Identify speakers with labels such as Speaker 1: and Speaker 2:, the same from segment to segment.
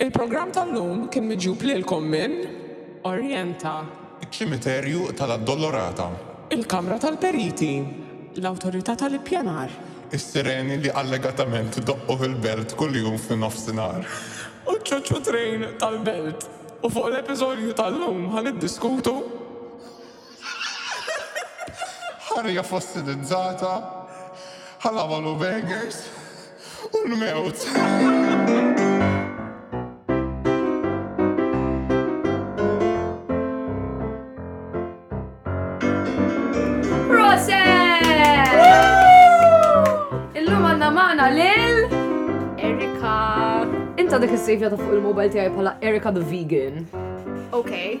Speaker 1: Il-programm tal-lum kien miġjub lilkom minn Orjenta.
Speaker 2: Iċ-Ċimiterju ta' l-Addolorata.
Speaker 1: Il-Kamra tal-Periti. L-Awtorità ta' l-Ippjanar.
Speaker 2: Is-sireni li allegatament idoqqu fil-belt kuljum fin-nofsinhar.
Speaker 1: U ċ-ċuċċu trejn tal-belt. U fuq l-episodju tal-lum ħa niddiskutu.
Speaker 2: Ħarja fossilizzata, bħal għamalu Vegas u l-mewt.
Speaker 3: Proset! Illum għandna magħna lil Erica. Inta dik is-sejfja ta' fuq il-mobile tiegħi bħala Erica the Vegan.
Speaker 4: Ok.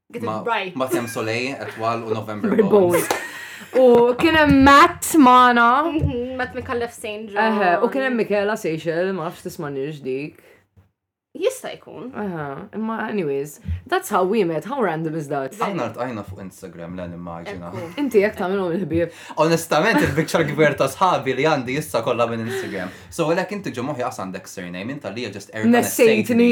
Speaker 5: Ma
Speaker 4: tem Soleil, Etwal u November
Speaker 3: Bones. U kienem Matt mana.
Speaker 5: Mhm, Matt Mikallef St. John.
Speaker 3: U kienem Michaela Seychelles, ma nafx tismanix dik.
Speaker 5: Jista jkun.
Speaker 3: Aha, imma anyways, that's how we met, how random is that?
Speaker 4: Aħna rtajna fuq Instagram l immaġina.
Speaker 3: Inti jek tagħmlu il-ħbieb.
Speaker 4: Onestament, il-bicċa kbir ta' sħabi li għandi issa kollha minn Instagram. So għalhekk inti ġemoħi għas għandek surname, inta li just erba'
Speaker 3: Nessejtni.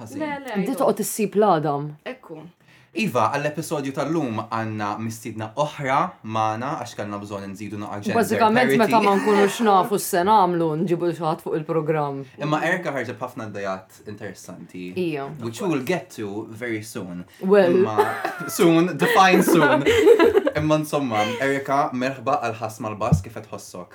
Speaker 5: Di
Speaker 3: toqgħod issib l-għadam.
Speaker 5: Ekku.
Speaker 4: Iva, għall-episodju tal-lum għanna mistidna oħra magħna għax kellna bżonn nżidu naqa' ġenżer.
Speaker 3: Bażikament meta ma nkunux nafu x'se nagħmlu nġibu xi ħadd fuq il-programm.
Speaker 4: Imma Erika ħarġet b'ħafna dejat interessanti.
Speaker 3: Ija.
Speaker 4: Which we will get to very soon.
Speaker 3: Well.
Speaker 4: Soon, define soon. Imma insomma, Erika, merħba għal ħas mal-bas kif
Speaker 5: qed ħossok.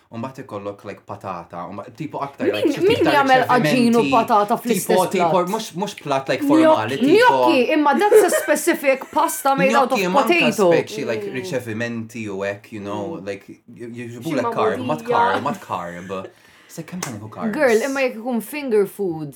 Speaker 3: u
Speaker 4: mbagħad ikollok like patata, u mbagħad tipo aktar like
Speaker 3: Min
Speaker 4: xi
Speaker 3: min
Speaker 4: iktar
Speaker 3: jagħmel għaġin u
Speaker 4: rċevimenti,
Speaker 3: patata Tipo, fl-istess
Speaker 4: tipo,
Speaker 3: platt?
Speaker 4: mhux mhux platt like formali, Gnocchi, tipo.
Speaker 3: gnocchi, imma that's a specific pasta made out of
Speaker 4: Gnocchi manka
Speaker 3: potato. Mm.
Speaker 4: speċi like riċevimenti u hekk, you know, like j-
Speaker 5: jiġibulek
Speaker 4: Xi karb, mat
Speaker 5: magħmudija.
Speaker 4: karb, mat karb. Se kemm ħaniħu karb?
Speaker 3: Girl, imma jekk ikun finger food,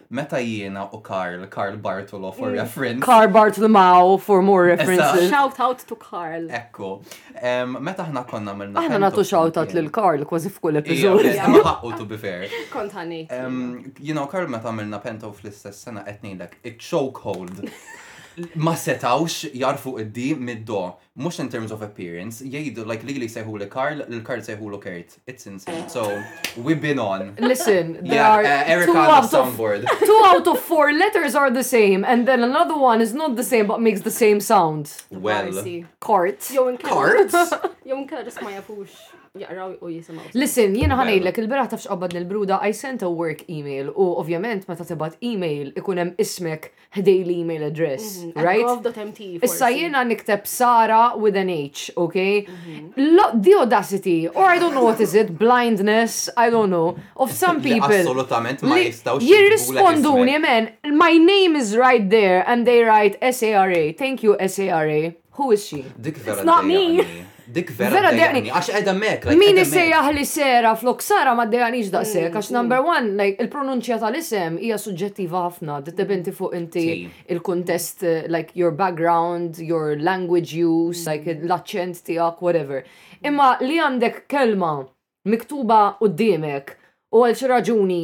Speaker 4: Meta jiena u Karl, Karl Bartolo for mm. reference.
Speaker 3: Karl Bartolomao for more references.
Speaker 5: Shout out to Karl.
Speaker 4: Ekku. Meta ħna konna mill
Speaker 3: Aħna natu shout out lil Karl kważi f'kull episod.
Speaker 4: Ma ħaqqu to be fair.
Speaker 5: Kont ħani.
Speaker 4: You know, Karl meta għamilna pento fl-istess sena qed ngħidlek iċ-chokehold ma setawx jarfu id-di mid-do, mux in terms of appearance, jgħidu like li li sejħu li Karl, l-Karl sejħu li Kurt. It's insane. So, we've been on.
Speaker 3: Listen, there
Speaker 4: yeah,
Speaker 3: are
Speaker 4: uh, Erica
Speaker 3: two out, of, two out of four letters are the same, and then another one is not the same but makes the same sound.
Speaker 4: Well,
Speaker 3: cart.
Speaker 5: Cart?
Speaker 3: Listen, jiena ħanejlek il-beraħ tafx qabad nil-bruda, I sent a work email u ovvjament meta tibgħat email ikun hemm ismek ħdej l-email address, mhm.
Speaker 5: right?
Speaker 3: Issa jiena nikteb Sara with an H, ok? Mhm. The audacity, or I don't know what is it, blindness, I don't know, of some people.
Speaker 4: Assolutament ma jistaw
Speaker 3: Jirrisponduni, man, my name is right there and they write S-A-R-A, thank you S-A-R-A. Who is she?
Speaker 4: Dik vera.
Speaker 5: It's not me.
Speaker 4: Dik vera.
Speaker 3: Vera dejani.
Speaker 4: Għax edha mek.
Speaker 3: Min isejjaħ li sera flok sara ma dejanix daqsek. Għax mm. number one, like, il-pronunċja tal-isem hija suġġettiva ħafna. Dependi fuq inti il-kontest, like your background, your language use, mm. like l-accent tijak, whatever. Imma li għandek kelma miktuba u d-dimek u għal xi raġuni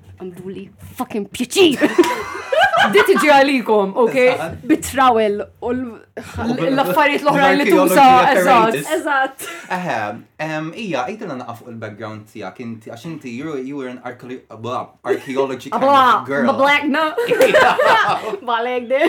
Speaker 5: Għamlu li fucking pjaċir!
Speaker 3: Di tiġi għalikom, ok?
Speaker 5: Bit-trawel u
Speaker 3: l-affarijiet l-oħrajn li tuża. Eżatt.
Speaker 5: Eżatt.
Speaker 4: Eħe, ija, għidilna naqaf fuq il-background tijak, inti, għax inti, you were an archaeology kind of girl.
Speaker 3: Bla, black, no.
Speaker 5: Balek de.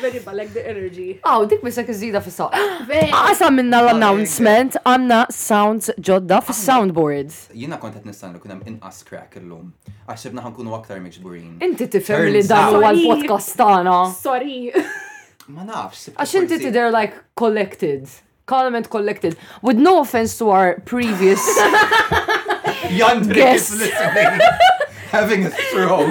Speaker 5: Very balek de energy.
Speaker 3: Aw, dik bisek iżida
Speaker 5: fis-saw.
Speaker 3: Għasa minna l-announcement, għanna sounds ġodda fis-soundboards. Jiena
Speaker 4: kont qed nistenna li jkun hemm inqas crack illum. Għax sibna ħa nkunu aktar miġburin.
Speaker 3: Inti tifhem li dan huwa l-podcast tagħna.
Speaker 5: Sorry.
Speaker 4: Ma nafx.
Speaker 3: Għax inti tidher like collected. Calm and collected. With no offense to our previous
Speaker 4: Jan
Speaker 3: Drake
Speaker 4: is listening. Having a stroke.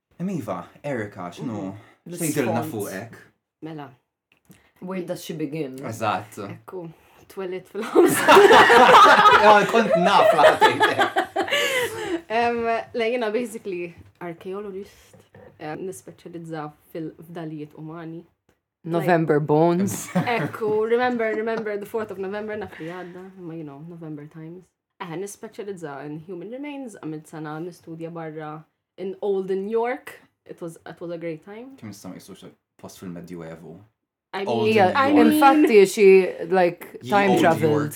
Speaker 4: Emiva, Erika, x'nu?
Speaker 3: X'tgħidilna
Speaker 4: fuqek?
Speaker 5: Mela.
Speaker 3: Where does she begin?
Speaker 4: Eżatt.
Speaker 5: Ekku, twelid fil-ħamsa.
Speaker 4: Kont naf
Speaker 5: La jena basically arkeologist, nispeċjalizza fil-fdalijiet umani.
Speaker 3: November Bones.
Speaker 5: Ekku, remember, remember the 4th of November, naf li għadda, ma you know, November Times. Eħe, nispeċjalizza in Human Remains, għamilt sena nistudja barra in Old New York. It was, it was a great time.
Speaker 4: Kim nistam jisux post fil-Medjuevu.
Speaker 3: Infatti, xie, like, time traveled.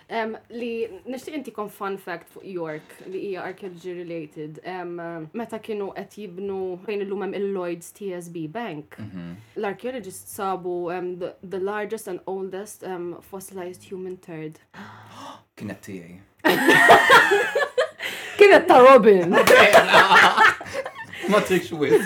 Speaker 5: Em, li nixtieq intikom fun fact fuq York li hija archaeology related. Em, meta kienu qed jibnu fejn illum hemm il-Lloyds TSB Bank, l-archaeologists sabu em, the, the largest and oldest em, fossilized human turd.
Speaker 4: Kienet tiegħi.
Speaker 3: Kienet ta' Robin.
Speaker 4: Ma trikx wis.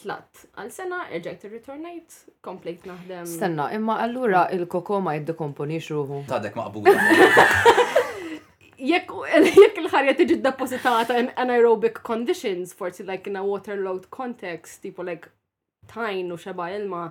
Speaker 5: Tlatt għal sena, erġajt irritornajt, komplejt naħdem.
Speaker 3: Stenna, imma allura il-koko ma jiddekomponix ruħu.
Speaker 4: Tadek maqbula.
Speaker 5: Jekk jekk il-ħarja tiġi depositata in anaerobic conditions, forsi like in a waterlogged context, tipo like tajn u xeba ilma,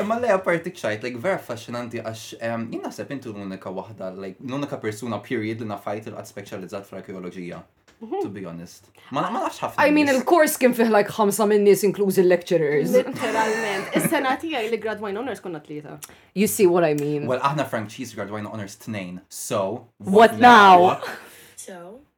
Speaker 4: Imma lej apparti ċajt, like vera affaxxinanti għax ehm, jien naħseb inti l-unika waħda, like l-unika persuna period li nafajt il qad speċjalizzat fl-arkeoloġija. Mhm. To be honest. Ma ma nafx ħafna.
Speaker 3: I mean, il-kors kien fih like ħamsa minn nies inklużi l-lecturers.
Speaker 5: Literalment. Is-sena tiegħi li gradwajn honors konna tlieta.
Speaker 3: You see what I mean.
Speaker 4: Well, aħna Frank Cheese gradwajna honors tnejn. So,
Speaker 3: What now?
Speaker 6: So,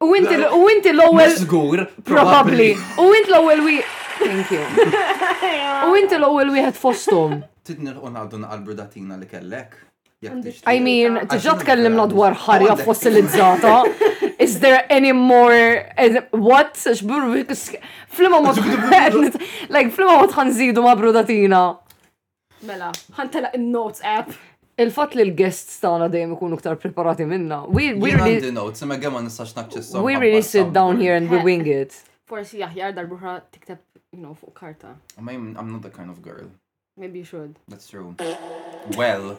Speaker 4: U
Speaker 3: inti
Speaker 5: l-
Speaker 3: u inti l-ewwel
Speaker 4: Żgur,
Speaker 3: probabbli. U int l-ewwel wi. Thank you. U inti l-ewwel wieħed fosthom.
Speaker 4: Tidni u ngħaddu naqal brudatina li kellek. Jekk Għandi tixtieq.
Speaker 3: I mean,
Speaker 5: Għax
Speaker 3: tiġa
Speaker 4: jien
Speaker 3: tkellimna
Speaker 4: għandi-
Speaker 3: dwar ħarja
Speaker 4: għandek-
Speaker 3: fossilizzata. Is there any more eh, what? Xbur flima mod like flima mod ħanżidu ma' brudatina.
Speaker 5: Mela, ħantela in-notes app.
Speaker 3: Il-fatt li l-guests tagħna dejjem ikunu iktar preparati minna. We we really
Speaker 4: Għandi notes, imma għemma nistax naċċessa.
Speaker 3: We really sit down here and we wing it.
Speaker 5: Forsi aħjar darbuħra tikteb, you know, fuq karta.
Speaker 4: I'm not the kind of girl.
Speaker 5: Maybe you should.
Speaker 4: That's true. Well.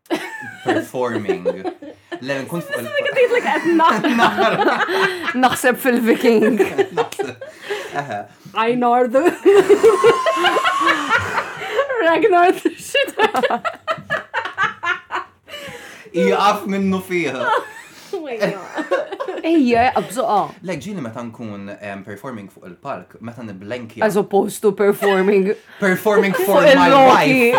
Speaker 4: performing. Len kun fuq
Speaker 3: Naħseb fil-Viking.
Speaker 4: I
Speaker 5: know the Ragnar shit.
Speaker 4: Iqaf minnu fiha.
Speaker 3: Ejja, abżoqa.
Speaker 4: Le ġini meta nkun performing fuq il-park, meta niblenki.
Speaker 3: As opposed to performing.
Speaker 4: Performing for my wife.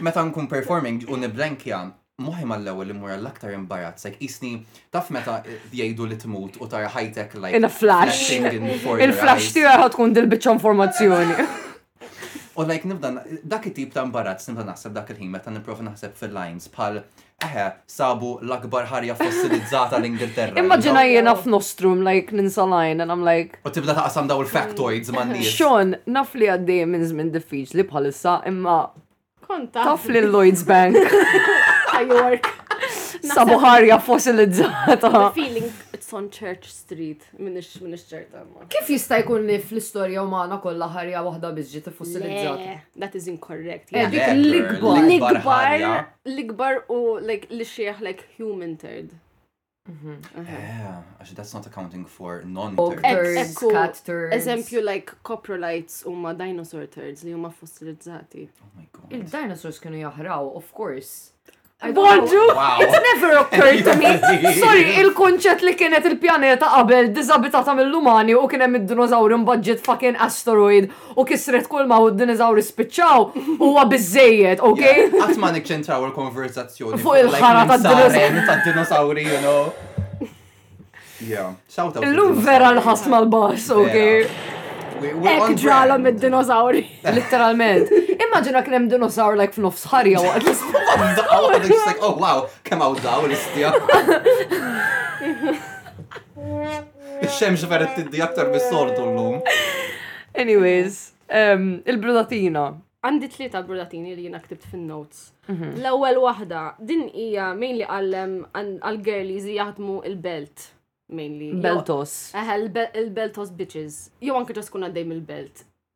Speaker 4: Meta nkun performing u nibrenkja, moħħi mal-ewwel immur għall-aktar imbarazz, hekk qisni taf meta jgħidu li tmut u tara ħajtek like
Speaker 3: In a flash.
Speaker 4: flashing in before your
Speaker 3: Il-flash
Speaker 4: eyes.
Speaker 3: tiegħi ħad tkun dil-biċċa informazzjoni.
Speaker 4: U like nibda dak it-tip ta' imbarazz nibda naħseb dak il-ħin meta nipprova naħseb fil-lines bħal Eħe, sabu l-akbar ħarja fossilizzata l-Ingilterra.
Speaker 3: Immaġina jiena f'nostrum, like, ninsalajn, and I'm like.
Speaker 4: U tibda taqsam daw il-factoids ma' nies.
Speaker 3: Xon, naf li għaddej minn żmien diffiċli bħalissa, imma.
Speaker 5: Konta.
Speaker 3: Taf li Lloyds Bank.
Speaker 5: York.
Speaker 3: Sabu ħarja fossilizzata.
Speaker 5: Feeling it's on Church Street, minix minix ċerta.
Speaker 3: Kif jista' jkun li fl-istorja umana kollha ħarja waħda biss ġiet fossilizzata?
Speaker 5: That is incorrect.
Speaker 3: Eh, dik l-ikbar.
Speaker 4: L-ikbar
Speaker 5: L-ikbar u like li xieħ like human third. Mhm.
Speaker 4: Eh, għax that's not accounting for
Speaker 3: non-third.
Speaker 5: Thirds,
Speaker 3: cat thirds.
Speaker 5: Eżempju like coprolites huma dinosaur thirds li huma fossilizzati.
Speaker 4: Oh my god.
Speaker 3: Il-dinosaurs kienu jaħraw, of course.
Speaker 5: Bonġu!
Speaker 3: It's never occurred to me. Sorry, il-konċett li kienet il-pjaneta qabel diżabitata mill-umani u kien hemm id-dinożawri mbaġġet fucking asteroid u kisret kull ma u d-dinosauri spiċċaw huwa biżejjed, ok?
Speaker 4: Qatt ma nikċentraw il-konverzazzjoni
Speaker 3: Fuq il-ħara
Speaker 4: like,
Speaker 3: tad-dinosauri.
Speaker 4: saren tad-dinosauri, you know. Yeah, shout out.
Speaker 3: Illum vera l-ħass mal-bass, ok?
Speaker 4: We- we're on
Speaker 5: Ek ġrala
Speaker 4: brand.
Speaker 5: mid-dinosauri.
Speaker 3: Literalment. Immaġina kien hemm dinosaur like f'nofs ħarja waqt li
Speaker 4: Daqqa waħda just like, oh wow, kemm hawn daw l-istja. Ix-xemx vera tiddi aktar bis-soltu llum.
Speaker 3: Anyways, um, il-brudatina.
Speaker 5: Għandi tlieta brudatini li jiena ktibt fin-notes. Mhm. L-ewwel waħda, din hija mainly għallem għall-girlies li jaħdmu il-belt. Mainly.
Speaker 3: Beltos.
Speaker 5: Eħe, il-beltos bitches. Jew anke ġas kun għaddej mill-belt.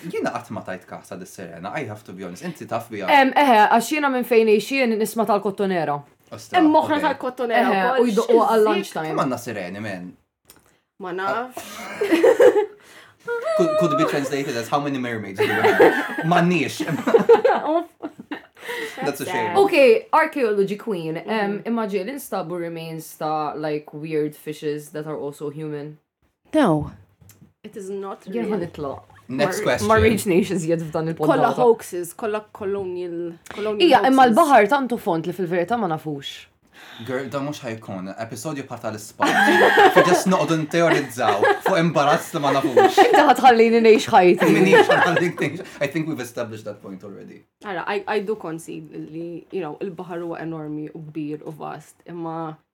Speaker 4: Jiena qatt ma tajt kas għad is-Serena, I have to be honest, inti taf
Speaker 3: biha. Eħe, għax jiena minn fejn ixien nisma tal-kottonera.
Speaker 5: Hemm moħra tal-kottonera.
Speaker 3: Eħe, u jdoqqu
Speaker 5: għal-lunch
Speaker 3: time.
Speaker 4: Kemm għandna Sereni, men?
Speaker 5: Ma naf.
Speaker 4: Could, could be translated as how many mermaids do you have? Mannix. That's a shame.
Speaker 3: Okay, archaeology queen. Um, mm-hmm. Imagine instabu remains ta' like weird fishes that are also human.
Speaker 5: No. It is not real.
Speaker 3: Jena nitloq.
Speaker 4: Next question.
Speaker 3: Ma rridx nix iżjed f'dan
Speaker 5: il-podcast.
Speaker 3: Kolla
Speaker 5: hoaxes, kolla colonial.
Speaker 3: Ija, imma l-bahar tantu font li fil-verita ma nafux.
Speaker 4: Girl, da mux ħajkun, episodju parta l-ispa. Fidess noqdu n-teorizzaw fuq imbarazz li ma nafux.
Speaker 3: Inti ħatħallini neħx ħajti.
Speaker 4: Minix ħallik neħx. I think we've established that point already.
Speaker 5: Għara, I do concede li, you know, il-bahar huwa enormi u kbir u vast, imma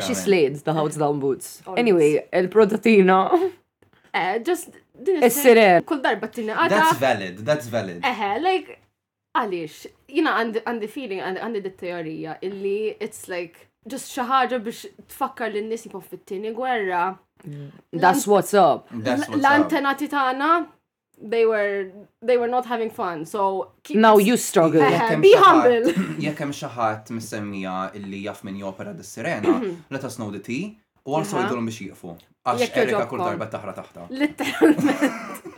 Speaker 3: She slayed the house down boots. Anyway, il-prodotina.
Speaker 5: Eh, just.
Speaker 3: Is-siren.
Speaker 5: Kull darba t-tina
Speaker 4: għada.
Speaker 5: That's
Speaker 4: valid, that's valid.
Speaker 5: Eħe, like, għalix, jina għandi feeling, għandi di teorija illi it's like, just xaħġa biex tfakkar li n-nis jkun fit-tini gwerra.
Speaker 3: That's what's up.
Speaker 5: L-antenati tagħna they were they were not having fun. So keep,
Speaker 3: now you struggle.
Speaker 5: Be humble.
Speaker 4: Jekk hemm xi ħadd missemmija illi jaf min jopera dis-sirena, mhm. let us know the tea u also jidulhom biex jieqfu. Għax Erika kull darba taħra taħta.
Speaker 5: Literalment.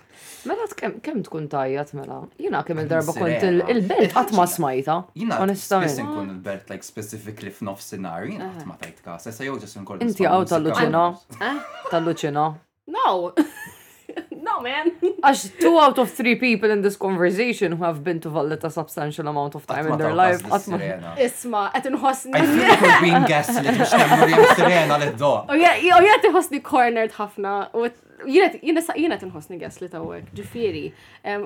Speaker 3: Mela kem, kem tkun tajjat mela? Jina kem il-darba kont il-belt qatt ma smajta.
Speaker 4: Jina
Speaker 3: onestament.
Speaker 4: Spiss nkun il-belt like specifically f'nofsinhar, jina qatt ma tajt kasa, sa jew ġes nkun.
Speaker 3: Inti għaw tal-luċina.
Speaker 5: Eh?
Speaker 3: Tal-luċina.
Speaker 5: No! no, man!
Speaker 3: Għax two out of three people in this conversation who have been to Valletta substantial amount of time in their life.
Speaker 5: Isma, għet nħosni.
Speaker 4: I feel like we're being gaslit biex nemmu li sirena l-do.
Speaker 5: U jgħet nħosni cornered ħafna. Jgħet nħosni gaslit għawek, ġifiri.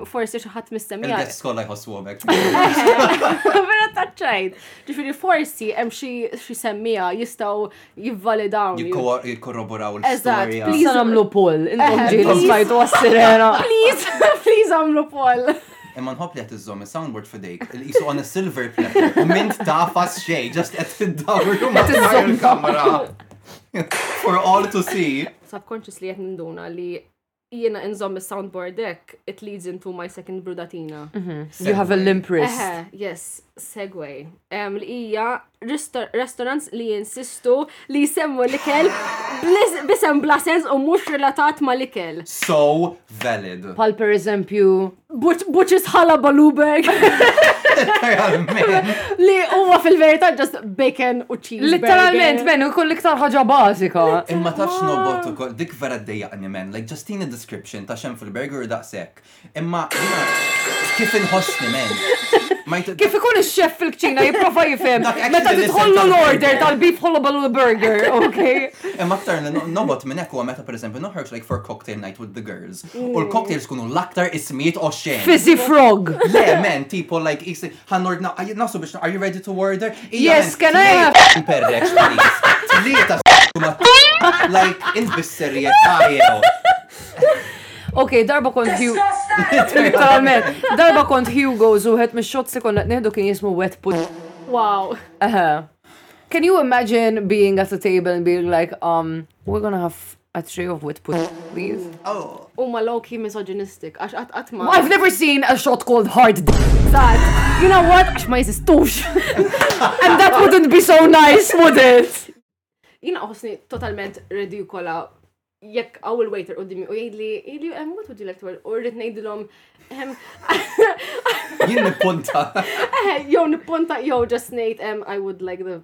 Speaker 5: Forsi xi ħadd mistemmija.
Speaker 4: Il-guest skola jħossu għomek.
Speaker 5: Vera taċċajt. Ġifieri forsi hemm xi semmija jistgħu jivvalidaw.
Speaker 4: Jikkorroboraw
Speaker 5: il
Speaker 4: Eżatt,
Speaker 5: please
Speaker 3: nagħmlu poll. Intom
Speaker 5: ġieli
Speaker 3: smajtu għas-sirena.
Speaker 5: Please, please għamlu poll.
Speaker 4: Imma nħobb li qed iżżomm is-soundboard f'idejk, il-qisu on a silver platter, u minn tafas xejn, just qed fid-dawr u ma il-kamera. For all to see.
Speaker 5: Subconsciously qed ninduna li jiena inżomm is-soundboard hekk, it leads into my second brudatina. Mhm.
Speaker 3: You have a limp wrist.
Speaker 5: Eħe, yes, segway. Em, Li hija risto- restaurants li jinsistu li jsemmu l-ikel blis- bisem bla sens u mhux relatat ma l-ikel.
Speaker 4: So valid.
Speaker 3: Pal per eżempju,
Speaker 5: Buċis ħala Baluberg. Li huwa fil-verità ġast bacon u cheese.
Speaker 3: Literalment, men, kull iktar ħaġa bażika.
Speaker 4: Imma ta' xnobot u koll, dik vera d-dejja men, like just in description ta' xem fil-burger u daqsek. Imma, kif inħossni men.
Speaker 3: Kif ikun ix-xef fil-kċina jipprova jifhem meta tidħollu l-order tal-beef hullabaloo burger, ok?
Speaker 4: Imma aktar nobot minn hekk huwa meta pereżempju noħroġ like for cocktail night with the girls U l-cocktails kunu l-aktar ismijiet oxxen.
Speaker 3: Fizzy frog.
Speaker 4: Le, men, tipo, like, isi, ħannordna, nasu biex, are you ready to order?
Speaker 3: Yes, can I have?
Speaker 4: Perrex, please. Li ta' like, il-bisserija tajew.
Speaker 3: Ok, darba kont Hugo. Darba kont Hugo zuħet mis xots li konna t-nihdu kien jismu wet put.
Speaker 5: Wow.
Speaker 3: Can you imagine being at a table and being like, um, we're gonna have A tray of wet pudding, please.
Speaker 4: Oh.
Speaker 5: U ma low-key misogynistic, għax għat għat ma.
Speaker 3: I've never seen a shot called hard d.
Speaker 5: That, you know what? Għax ma jizistux.
Speaker 3: And that wouldn't be so nice, would it?
Speaker 5: Jina għosni totalment redikola jekk għaw il-waiter u dimi u jgħidli, jgħidli, em, what would you like to order? U rrit nejdilom, em.
Speaker 4: Jien nipponta.
Speaker 5: Eh, jow nipponta, jow just nejt, em, I would like the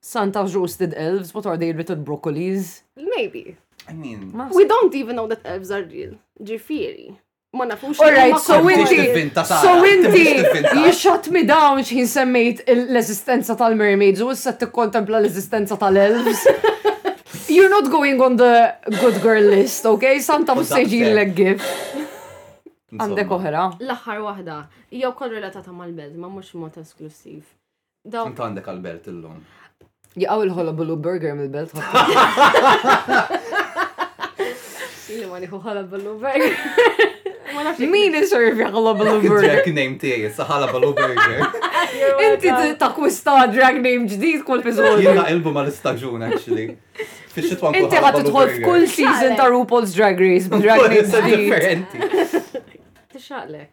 Speaker 5: Santa roasted elves,
Speaker 3: what are they written broccolis?
Speaker 5: Maybe.
Speaker 4: I mean.
Speaker 5: We don't even know that elves are real. Ġifieri. Ma nafux.
Speaker 3: Alright, so inti. So inti. You shut me down xħin semmejt l-eżistenza tal-mermaids u issa tikkontempla l-eżistenza tal-elves. You're not going on the good girl list, okay? Santa
Speaker 4: mussejġi
Speaker 3: l-gif. Għandek oħra.
Speaker 5: L-axħar wahda, jew kol relatata mal-belt, ma mux mod esklusiv. Dawn.
Speaker 4: Tant għandek għal-belt illum.
Speaker 3: Jaqaw il-ħolob u burger mill-belt
Speaker 5: Ili ma niħu ħolob u burger.
Speaker 3: Min iservi ħolob u burger?
Speaker 4: Drag name tiegħi, sa ħolob u burger.
Speaker 3: Inti takwista drag name ġdid kull biżgħu.
Speaker 4: Jiena ilbu mal-istaġun, actually.
Speaker 3: Inti ħat
Speaker 4: tħol
Speaker 3: f'kull season ta' RuPaul's Drag Race b'drag name ġdid.
Speaker 5: Tixaqlek.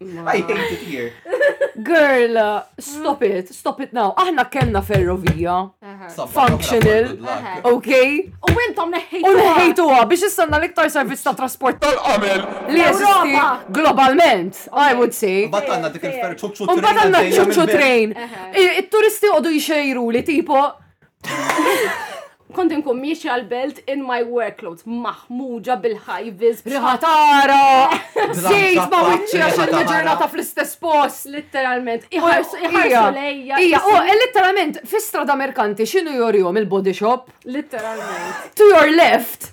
Speaker 3: I
Speaker 4: hate it here.
Speaker 3: Girl, uh, stop it, stop it now. Aħna kellna ferrovija. Functional. Ok?
Speaker 5: U intom neħħejtu.
Speaker 3: U neħħejtu biex issanna l-iktar servizz ta' trasport
Speaker 2: tal-qamel
Speaker 3: li jesisti globalment, I would say.
Speaker 4: Batanna dik
Speaker 3: il-ferrovija. Batanna ċuċu train. It-turisti għodu jxejru li tipo
Speaker 5: Kont inkun miexi għal-belt in my work clothes, maħmuġa bil-ħajviz.
Speaker 3: Riħatara! Zejt ma wiċċi għax il-ġurnata fl-istess post.
Speaker 5: Literalment, iħarsu lejja.
Speaker 3: Ija, u
Speaker 5: eh,
Speaker 3: literalment, fi strada merkanti, xinu jorjom il-body shop?
Speaker 5: Literalment.
Speaker 3: To your left,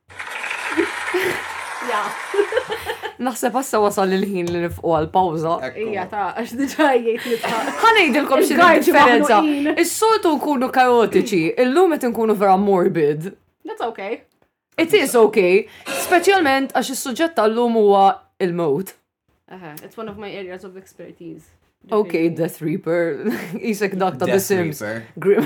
Speaker 3: Naħseb għassa wasal il-ħin li nifqu għal-pawza.
Speaker 5: Ija ta' għax diġa jgħid li ta'
Speaker 3: Ħanejdilkom xi differenza. Is-soltu nkunu kaotiċi, illum qed nkunu vera morbid.
Speaker 5: That's okay.
Speaker 3: It is okay, speċjalment għax is-suġġett tal-lum huwa il-mod.
Speaker 5: Aha, it's one of my areas of expertise.
Speaker 3: Okay, Death Reaper. Isek dak ta' The Sims. Grim.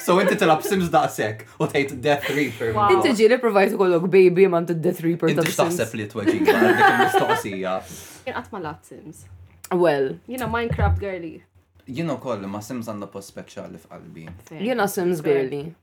Speaker 4: So inti tilab Sims daqsek u tgħid Death Reaper.
Speaker 3: Inti ġieli provajt ikollok baby ma' Death Reaper ta' Sims.
Speaker 4: Inti x'taħseb li tweġiba dik il-mistoqsija.
Speaker 5: Jien qatt ma lat Sims.
Speaker 3: Well.
Speaker 5: Jiena Minecraft girly.
Speaker 4: Jiena wkoll ma Sims għandha post speċjali f'qalbi.
Speaker 3: Jiena Sims girly.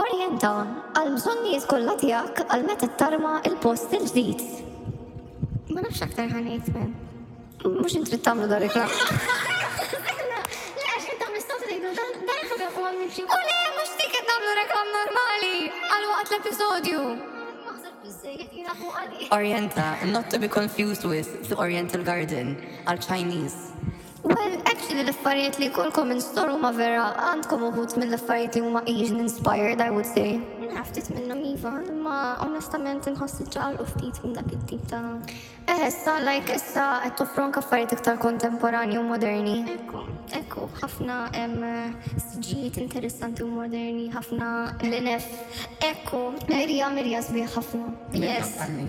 Speaker 6: Orjenta għall-bżonnijiet kollha tiegħek għal meta tarma il-post il-ġdid. Ma nafx aktar ħanejt men. Mhux intrid tagħmlu dar ikram. Għax qed tagħmel stat tgħidu dan dan ħaġa fuq għal nimxi. U le mhux dik qed nagħmlu reklam normali għal waqt l-episodju.
Speaker 7: Orienta, not to be confused with the Oriental Garden, għal Chinese.
Speaker 6: Well, actually l-affarijiet li kolkom in store huma vera għandkom uħut mill-affarijiet li huma Asian inspired, I would say. Naftit minnhom iva, imma onestament inħoss iċċaqal u ftit minn dak it-tip ta' Eh, issa like issa qed toffron kaffariet iktar kontemporanji u moderni. Ekku, ekku, ħafna em siġijiet interessanti u moderni, ħafna l-inef. Ekku, Mirja, Mirja sbieħ ħafna. Yes.
Speaker 4: Għalli.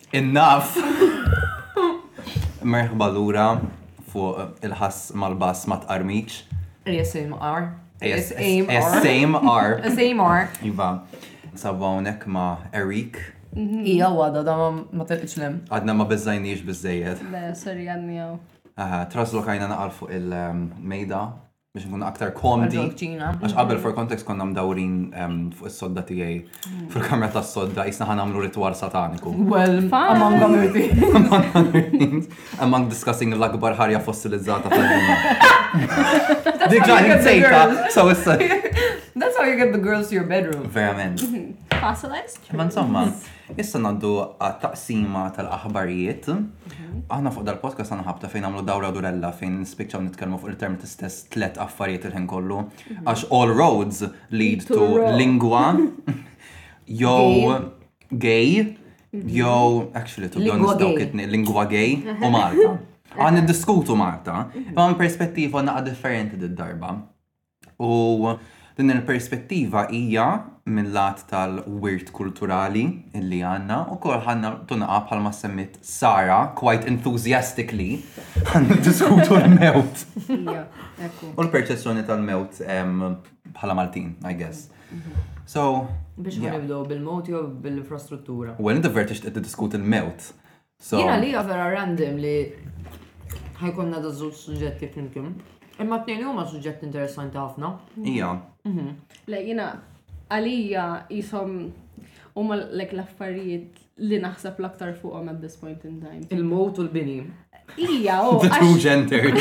Speaker 4: Enough! Merħba lura fuq il-ħass mal-bass ma tqarrmikx.
Speaker 3: ASMR.
Speaker 4: ASMR.
Speaker 3: ASMR.
Speaker 4: Iva, sabu hawnhekk ma' Eric. Mhm.
Speaker 3: Ija għada da ma telqitx lem.
Speaker 4: Għadna ma bezzajniex bizzejed.
Speaker 5: Le, sorry għadni għaw.
Speaker 4: Aha, traslokajna naqal fuq il-mejda. biex nkun aktar komdi. Għax qabel for context konna mdawrin ehm, fuq is-sodda tiegħi mm. fil-kamra tas-sodda jisna ħan għamlu ritwar sataniku.
Speaker 3: Well, among other things.
Speaker 4: Among discussing l-akbar ħarja fossilizzata
Speaker 3: fl-dinja. Dik ġani
Speaker 4: nsejta, so issa.
Speaker 3: That's how you get the girls to your bedroom.
Speaker 4: Verament. Mm-hmm.
Speaker 5: Fossilized?
Speaker 4: Imma insomma, issa naddu għat-taqsima tal-aħbarijiet. Mhm. Aħna fuq dal-podcast għana ħabta fejn għamlu dawra durella fejn nispiċċaw nitkellmu fuq il-term t-istess tlet affarijiet il-ħin kollu. Mhm. Għax all roads lead to lingwa, jew gay, mhm. jew, actually, to be honest, dawk it lingwa gay u Malta. Għan diskutu Malta, ma' perspettiva naqa differenti d-darba. U din il-perspettiva hija mill-lat tal-wirt kulturali li għandna u kol ħanna tunqa bħalma semmit Sara quite enthusiastically ħanna diskutu l-mewt. U l-perċessjoni tal-mewt bħala Maltin, I guess. So.
Speaker 3: Biex nibdew bil-mewt jew bil-infrastruttura?
Speaker 4: Well, inti vertix qed diskuti l-mewt.
Speaker 3: Jiena li vera random li ħajkonna da żewġ suġġetti flimkien. Imma t-tnejn huma suġġetti interessanti ħafna.
Speaker 4: Ija. Mhm.
Speaker 5: Le, jiena għalija jisom huma lek l-affarijiet li naħseb l-aktar fuqhom at this point in time.
Speaker 3: Il-mod u l-bini.
Speaker 5: Ija,
Speaker 4: u oh,
Speaker 5: għax.
Speaker 4: gender.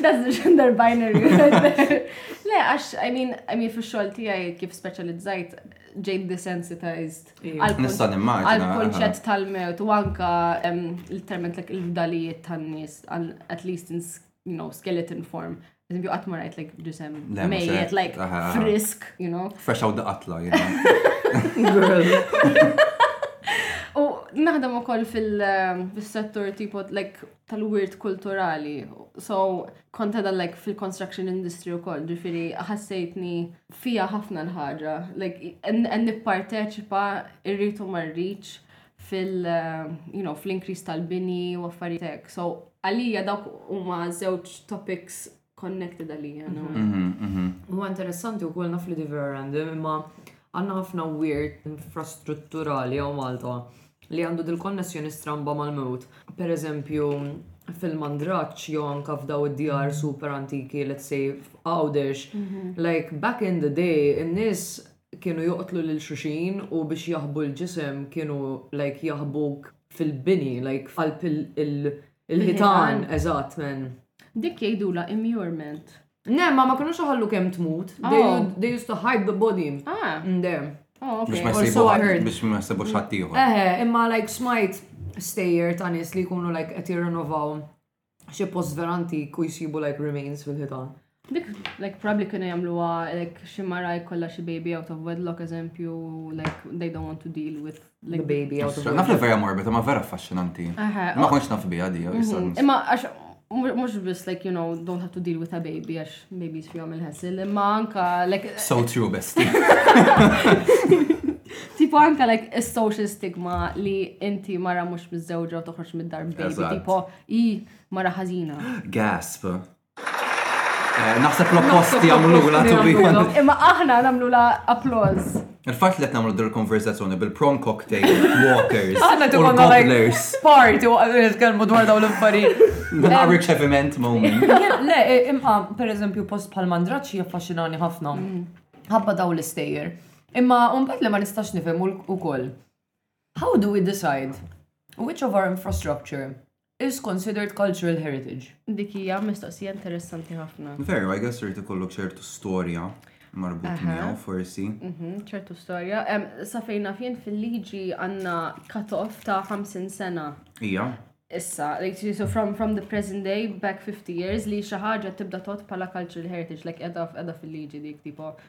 Speaker 5: That's the gender binary. Le, għax, I mean, I mean, fi xol tijaj kif specializzajt, ġejt desensitized
Speaker 4: Nista' nimmaġina.
Speaker 5: Għal-konċett tal-mewt u anka l-terment l il-fdalijiet tan-nies, at least in you know, skeleton form. Eżempju, qatt ma rajt like ġisem mejjet like frisk, you know.
Speaker 4: Fresh out the qatla, you know.
Speaker 5: U naħdem ukoll fil-settur tipo like tal-wirt kulturali. So, kont għadha like fil-construction industry u koll, ġifiri ħassejtni fija ħafna l-ħagġa. Like, għan nipparteċipa irritu marriċ fil- eh, you know, fl-inkris tal-bini u affaritek. So, għalija dawk huma żewġ topics connected għalija.
Speaker 4: Mhm, mhm.
Speaker 3: U interessanti u kol naf li diver random, imma għanna ħafna weird infrastrutturali għaw Malta li għandu dil-konnessjoni stramba mal-mewt. Per eżempju, fil-mandraċ jew anka f'daw id-djar super antiki, let's say, f'Għawdex, mhm. like back in the day, in-nies kienu joqtlu lil xuxin u biex jaħbu l-ġisem kienu like jaħbuk fil-bini, like għalp il- Il-ħitan, eżatt, men.
Speaker 5: Dik jgħidula immurement.
Speaker 3: Ne, ma ma kienu xaħallu kem tmut. They,
Speaker 5: oh.
Speaker 3: would, they used to hide the body.
Speaker 5: Ah.
Speaker 3: Mm, there.
Speaker 5: Oh, okay.
Speaker 4: Biex ma jsibu xattiħu.
Speaker 3: Eħe, imma like smajt stejjer ta' nis li jkunu like qed jirrenovaw xi post veranti ku jsibu like remains fil-ħitan.
Speaker 5: Dik, like, probably kienu jamluwa, like, xi mara jkollha xi baby out of wedlock, eżempju, like, they don't want to deal with, like, the
Speaker 3: baby out of wedlock.
Speaker 4: Naf li vera morbita, ma vera affaxxinanti. Ma konx naf bija di, mhm.
Speaker 5: Imma, għax, mux biss, like, you know, don't have to deal with a baby, għax babies fjom il-ħessil, imma anka, like...
Speaker 4: So true, bestie.
Speaker 5: Tipo anka like a social stigma li inti mara mux mizzewġa u toħroġ mid-dar baby, tipo i mara ħazina.
Speaker 4: Gasp. Eh, naħseb l-oppost jagħmlu la
Speaker 5: Imma aħna nagħmlu la applause.
Speaker 4: Il-fatt li qed nagħmlu dir konversazzjoni bil-prawn cocktail, walkers, u gobblers.
Speaker 3: Party u qegħdin nitkellmu dwar dawn l-affarijiet.
Speaker 4: Nagħmlu ċeviment moment.
Speaker 3: Le, e, imma pereżempju post bħal mandraċċi jaffaxxinani ħafna. Mm. Ħabba daw l-istejjer. Imma mbagħad li ma nistax nifhem ukoll. How do we decide which of our infrastructure is considered cultural heritage?
Speaker 5: Dik hija mistoqsija interessanti ħafna.
Speaker 4: Veru, I guess irid ikollok ċertu storja marbut miegħu forsi.
Speaker 5: Mhm, ċertu storja. Sa fejn naf jien fil-liġi għandna cut-off ta' 50 sena.
Speaker 4: Ija.
Speaker 5: Issa, so from, from the present day, back 50 years, li xi ħaġa tibda tot pala cultural heritage, like edha edha fil-liġi dik tipo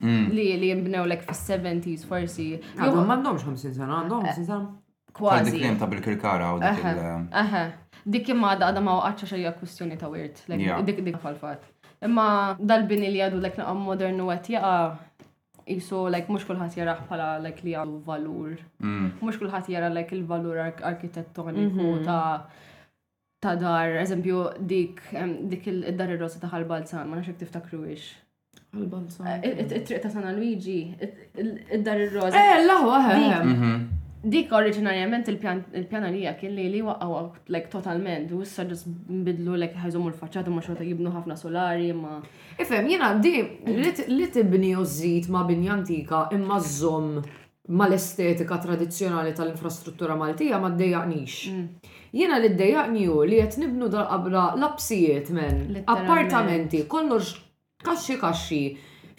Speaker 5: Mm. li
Speaker 3: li
Speaker 5: jimbnew lek fis-70s forsi.
Speaker 3: Għadhom m'għandhomx 50 sena, għandhom 50 sena.
Speaker 4: Dik
Speaker 5: Kważi.
Speaker 4: l-kliem ta' bil-kirkara u dik
Speaker 5: Aha,
Speaker 4: il-
Speaker 5: aha. Dik imma għadha għadha ma waqgħatx għax hija kwistjoni ta' wirt. like,
Speaker 4: Ja.
Speaker 5: Dik dik fal-fatt. Imma dal-bini li għadu lek naqa' modern u qed jaqa' jisu like mhux kulħadd jarah bħala like li għandu valur.
Speaker 4: Mm.
Speaker 5: Mhux kulħadd jara like il-valur ark- arkitettoniku ta' ta' dar, eżempju, dik id-dar ir-rosa ta' Ħal-Balzan, ma nafx tiftakruwix. Ħal-Balzan. Eh, it-triq ta' Sana Luigi, id-dar ir-rosa.
Speaker 3: Eh, l-aħwa, eh, eh.
Speaker 4: Mhm.
Speaker 5: Dik oriġinarjament il-pjana li kien li li waqgħu like totalment u issa ġus nbidlu like ħajżomu l-faċċata ma xorta jibnu ħafna solari imma.
Speaker 3: Ifhem jiena di li tibni u żżid ma' binja antika imma żżomm mal-estetika tradizzjonali tal-infrastruttura Maltija ma ddejjaqnix. Jiena li ddejjaqni hu li qed nibnu dal-qabra lapsijiet men, appartamenti, kollox kaxxi kaxxi.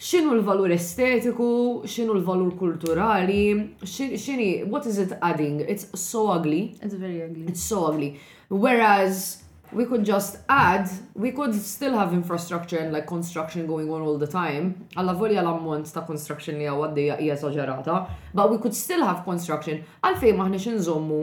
Speaker 3: X'inhu l-valur estetiku, x'inhu l-valur kulturali, x'inhi, what is it adding? It's so ugly.
Speaker 5: It's very ugly.
Speaker 3: It's so ugly. Whereas We could just add, we could still have infrastructure and like construction going on all the time, allavolja l-ammont ta' construction li hawn għaddejja hi eżaġerata, but we could still have construction għalfejn m'aħniex inżommu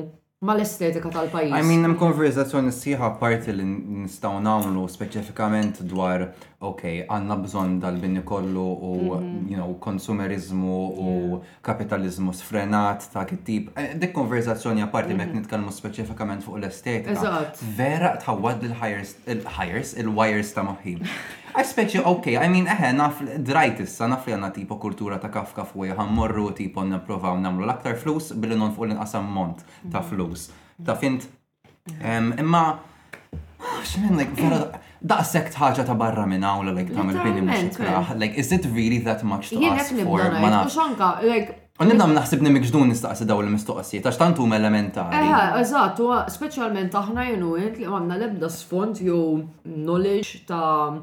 Speaker 3: mal-estetika tal-pajjiż.
Speaker 4: I mean, hemm konverzazzjoni sħiħa parti li nistgħu nagħmlu speċifikament dwar, ok, għandna bżonn dal-bini kollu u, mhm. you know, konsumerizmu u yeah kapitaliżmu sfrenat ta' kittib. Eh, dik konverzazzjoni apparti mm -hmm. mek nitkellmu speċifikament fuq l-estetika.
Speaker 3: Eżatt.
Speaker 4: Vera tħawwad il-hires, il-hires, il-wires ta' moħħi. I speċi, ok, I mean, eħe, naf drajt issa, naf li għanna tipo kultura ta' kafka fuq ħammorru tipo n-provaw namlu l-aktar flus billi non fuq l-inqasam mont ta' mhm. flus. Ta' fint Imma, xmin, like, vera, daqsek ħaġa ta' barra minn hawn like tagħmel bini
Speaker 3: mhux
Speaker 4: kraħ. Like, is it really that much to ask for? Ma nafx. U nibda naħseb li mikġdun nistaqsi daw il-mistoqsijiet, għax tant huma elementari.
Speaker 3: Eħe, eżatt, huwa speċjalment aħna jenu int li għandna l-ebda sfond jew knowledge ta'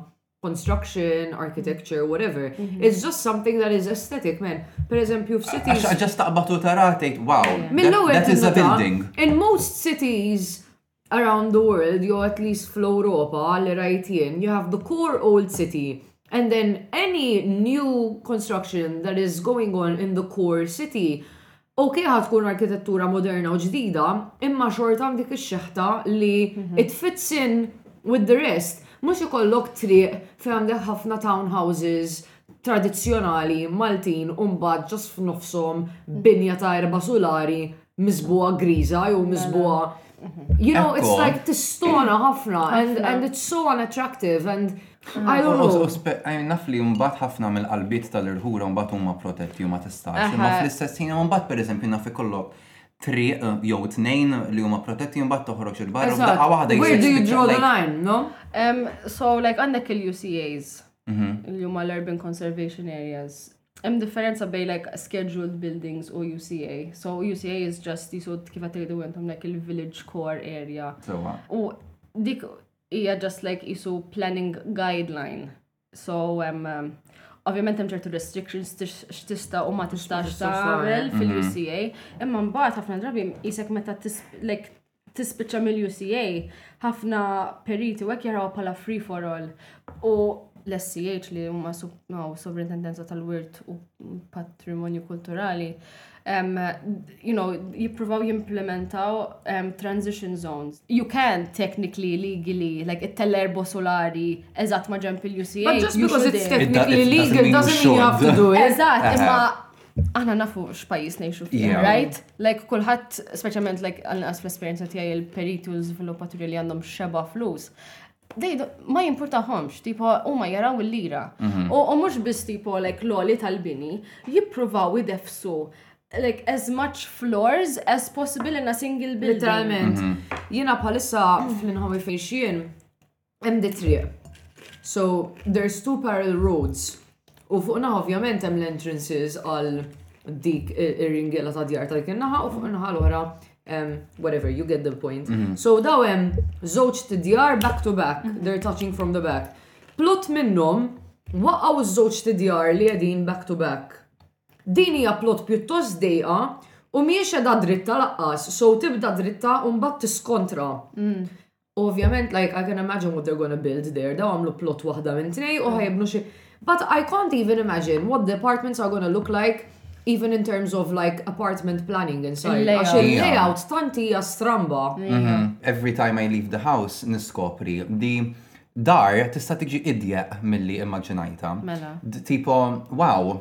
Speaker 3: construction, architecture, whatever. Mhm. It's just something that is aesthetic, man. Per eżempju,
Speaker 4: cities.
Speaker 3: Għax
Speaker 4: ġast taqbatu wow. That is a building.
Speaker 3: In most cities, around the world, jew at least fl-Europa rajt rajtien, you have the core old city. And then any new construction that is going on in the core city, Ok ħa tkun arkitettura moderna u ġdida, imma xorta għandik ix-xeħta li mhm. it fits in with the rest. Mhux ikollok triq fejn għandek ħafna townhouses tradizzjonali Maltin u mbagħad ġos f'nofshom binja ta' erba' sulari miżbuha griża jew miżbuha. Mhm. You know, it's like tistona ħafna and, and it's so unattractive and I don't know.
Speaker 4: U spe- I mean, naf li mbagħad ħafna mill-qalbiet tal-irħura mbagħad huma protetti u ma tistax. Imma Aha. fl-istess ħin mbagħad pereżempju naf ikollok triq eh, jew tnejn li huma protetti u mbagħad toħroġ il-barra u
Speaker 3: Eżatt.
Speaker 4: daqqa waħda
Speaker 3: Where do you
Speaker 4: jispiċċa
Speaker 3: draw the
Speaker 4: like-
Speaker 3: line, no?
Speaker 5: Um, so, like, għandek il-UCAs,
Speaker 4: Mhm.
Speaker 5: li huma l-Urban Conservation Areas. Hemm differenza bej like scheduled buildings u UCA. So UCA is just jisud kif qed tgħidu intom like il-village core area.
Speaker 4: Sewa.
Speaker 5: U dik hija just like isu planning guideline. So, um, ovvjament hemm ċertu restrictions x'tista' u ma tistax tagħmel
Speaker 4: mhm.
Speaker 5: fil-UCA, imma mbagħad ħafna drabi isek meta like tispiċċa mill-UCA, ħafna periti u hekk jaraw bħala free for all. U l-SCH li huma sovrintendenza tal-wirt u patrimonju kulturali, um, you know, jippruvaw jimplementaw um, transition zones. You can technically, legally, like it-tellerbo solari eżatt ma ġemp il-UCA.
Speaker 3: But just because it's technically legal doesn't mean you have to do it.
Speaker 5: Eżatt, imma aħna nafu x'pajjiż ngħixu fih, right? Like kulħadd, speċjalment like għal-naqas fl-esperjenza tiegħi il-periti u żviluppaturi li għandhom xeba flus, Ma jimpurtahomx, tipo, huma jaraw il-lira. Mhm. U mhux biss tipo like l-oli tal-bini, jippruvaw idefsu like as much floors as possible in a single building.
Speaker 3: Literalment. Mhm. Jiena bħalissa fl-inħomi fejn xien hemm di triq. So there's two parallel roads U fuq naħa ovvjament hemm l-entrances għal dik ir-ringiela ta' djar ta' dik in-naħa u fuq in-naħa l-oħra whatever, you get the point. Mhm. So daw hemm żewġ djar back to back, mhm. they're touching from the back. Plot minnhom waqgħu ż-żewġ djar li qegħdin back to back. Din hija plot pjuttost dejqa u mhijiex edha dritta laqqas, so tibda dritta u mbagħad tiskontra. Mhm. U ovvjament like I can imagine what they're gonna build there, daw għamlu plot waħda minn tnej u ħajibnu xi. But I can't even imagine what the apartments are gonna look like even in terms of like apartment planning inside. Għax il-layout tant hija stramba.
Speaker 4: Mhm. Every time I leave the house niskopri di dar tista' tiġi idjeq milli immaġinajta.
Speaker 5: Mela.
Speaker 4: Tipo, wow,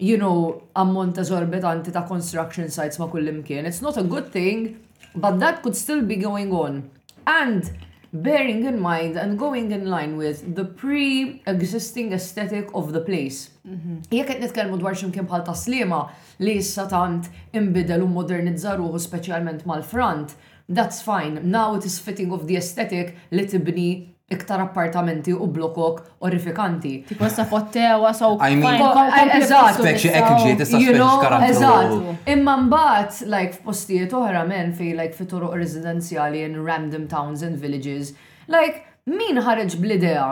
Speaker 3: you know, ammont eżorbitanti ta' construction sites ma' kullimkien, it's not a good thing, but that could still be going on and bearing in mind and going in line with the pre-existing aesthetic of the place. Jekk qed nitkellmu dwar x'imkien bħal Tas-Sliema li issa tant inbidel u mmodernizza ruħu speċjalment mal-front, that's fine, now it is fitting of the aesthetic li tibni iktar appartamenti u blokok orrifikanti.
Speaker 5: Tipo issa fottewa, so
Speaker 4: I mean,
Speaker 3: eżatt,
Speaker 4: speċi hekk ġiet, issa speċi xkarattru.
Speaker 3: Eżatt. Imma mbagħad like f'postijiet oħra men fej like fi toroq residenzjali in random towns and villages, like min ħareġ bl-idea,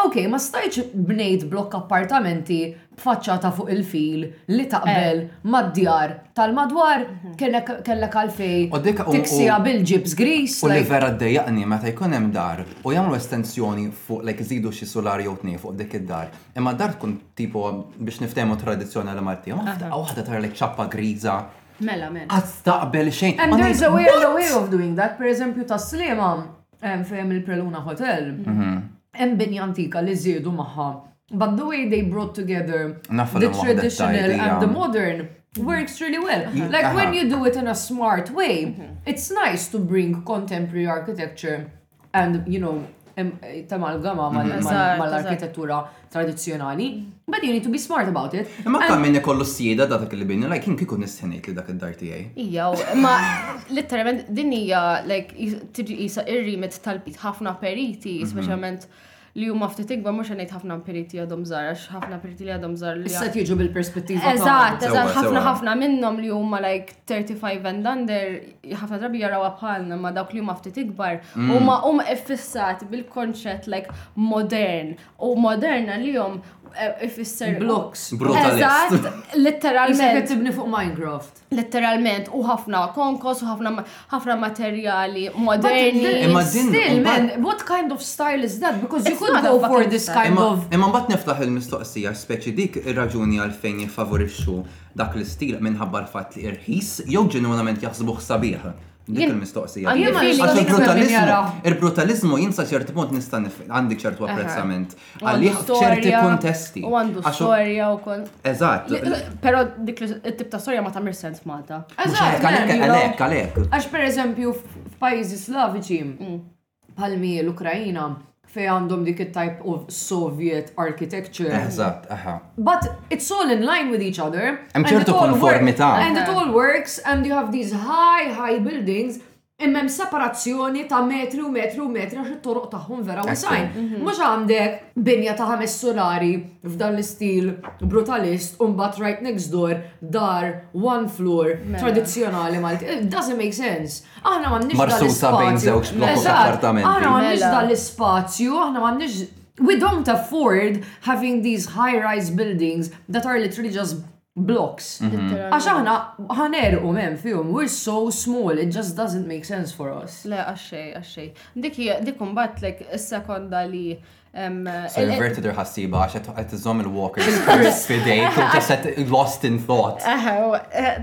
Speaker 3: ok ma stajtx bnejt blokk appartamenti b'faċċata fuq il-fil li taqbel eh. mad-djar tal-madwar mhm. kellek għalfej tiksija bil-ġibs gris.
Speaker 4: U li vera ddejjaqni meta jkun hemm dar u jagħmlu estensjoni fuq lek iżidu xi sular jew tnej fuq dik id-dar. Imma dar tkun tipo biex niftehmu tradizzjonali Malti. Waħda tarlek ċappa griża.
Speaker 5: Mela, mela.
Speaker 4: Għastaqbel xejn.
Speaker 3: And there's a way
Speaker 4: and
Speaker 3: a way of doing that. Per eżempju, ta' slima fejn il-Preluna Hotel.
Speaker 4: Mhm
Speaker 3: hemm binja antika li żiedu magħha. But the way they brought together the traditional and the modern works really well. Mm-hmm.
Speaker 4: Like
Speaker 3: when you do it in a smart way, mm-hmm. it's nice to bring contemporary architecture and you know ta' malgama
Speaker 5: mhm.
Speaker 3: mal-arkitettura tradizzjonali, but you need to be smart about it.
Speaker 4: Imma ta' minn ikollu s-sieda ta' dak il-bini, like jien kieku nistħinejt li dak id-dar tiegħi.
Speaker 5: Ija, ma literalment din hija like tiġi isa ir-rimit tal-pit ħafna periti, mhm. speċjalment li huma ftit ikbar mhux ngħid ħafna periti għadhom żgħar għax ħafna periti li għadhom żgħar li.
Speaker 3: Issa jiġu bil-perspettiva.
Speaker 5: Eżatt, eżatt, ħafna ħafna minnhom li huma like 35 and under, ħafna drabi jaraw bħalna ma dawk li huma ftit ikbar, mm. huma huma iffissat bil-konċett like modern U moderna li jom eh, ifisser.
Speaker 3: Blocks.
Speaker 4: Brutalist.
Speaker 5: Eżatt,
Speaker 3: letteralment. Qed tibni fuq Minecraft.
Speaker 5: Letteralment, u ħafna konkos, u ħafna ma- ħafna materjali moderni.
Speaker 4: Imma din-
Speaker 3: Still,
Speaker 4: imbagħad-
Speaker 3: man, what kind of style is that? Because you
Speaker 5: It's
Speaker 3: could
Speaker 5: not a
Speaker 3: go for
Speaker 5: fucking
Speaker 3: this
Speaker 5: style.
Speaker 3: kind
Speaker 4: Imma
Speaker 3: of.
Speaker 4: imma mbagħad niftaħ il-mistoqsija speċi dik ir-raġuni għalfejn jiffavorixxu dak l-istil minħabba l-fatt li irħis jew ġenwinament jaħsbuh sabiħ. Dik il-mistoqsija. Il-brutalizmu jinsa ċerti punt nista' għandi ċertu apprezzament. Għalih ċerti kontesti.
Speaker 5: U għandu storja u kol.
Speaker 4: Eżatt.
Speaker 5: Pero dik il-tip ta' storja ma tamir sens Malta.
Speaker 3: Eżatt.
Speaker 4: Għalek, għalek.
Speaker 3: Għax per eżempju f'pajjiżi Slaviċi
Speaker 5: mm.
Speaker 3: bħal mi l-Ukraina fejn għandhom dik it-type of Soviet architecture.
Speaker 4: Eżatt, aha.
Speaker 3: But it's all in line with each other.
Speaker 4: Hemm ċertu konformità.
Speaker 3: And it all works and you have these high, high buildings imma separazzjoni ta' metri u metri u metri għax it-toroq tagħhom vera u sajn. Mhm. Mhux għandek binja ta' ħames solari f'dan l-istil brutalist u mbagħad right next door dar one floor mela. tradizzjonali Malti. It doesn't make sense. Aħna m'għandniex dan l-ispazju.
Speaker 4: Marsuta bejn żewġ blokku
Speaker 3: ta'
Speaker 4: appartamenti.
Speaker 3: Aħna m'għandniex
Speaker 5: mela.
Speaker 3: dan l-ispazju, aħna m'għandniex we don't afford having these high-rise buildings that are literally just blocks. Mhm. Għax aħna ħanerqu mem fihom, we're so small, it just doesn't make sense for us.
Speaker 5: Le, għaxxej, għaxxej. Dik dik kumbat lek is-sekonda li
Speaker 4: So inverti dir ħassiba għax qed tiżomm il-walker fidejk u ġeset lost in thought.
Speaker 5: Eħew, eh,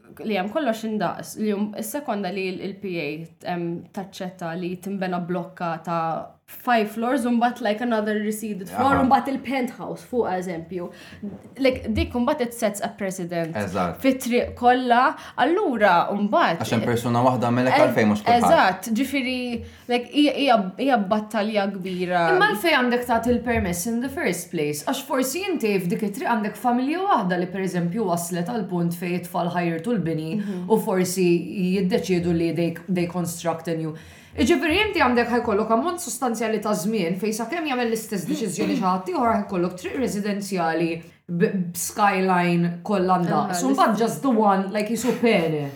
Speaker 5: li hemm kollox indaqs, li s-sekonda li l-PA taċċetta li timbena blokka ta' five floors un bat like another receded floor un bat il-penthouse fuq eżempju. Like dik un bat it sets a precedent. Fit-triq kollha, allura un bat.
Speaker 4: Għaxem persuna waħda melek għalfejn mhux kulħadd.
Speaker 5: Eżatt, ġifieri Like, hija battalja kbira.
Speaker 3: Imma l-fej għandek tagħti l-permess in the first place, għax forsi inti f'dik it-triq għandek familja waħda li pereżempju waslet għal punt fejn it-tfal ħajrtu l-bini mhm. u forsi jiddeċiedu li they, they construct a new. Iġifieri inti għandek ħajkollok ammont sostanzjali ta' żmien fejn sakemm jagħmel l-istess deċiżjoni xi ħadd ieħor ħajkollok triq residenzjali b'skyline kollha ndaqs. U mbagħad just the one like jisu pene.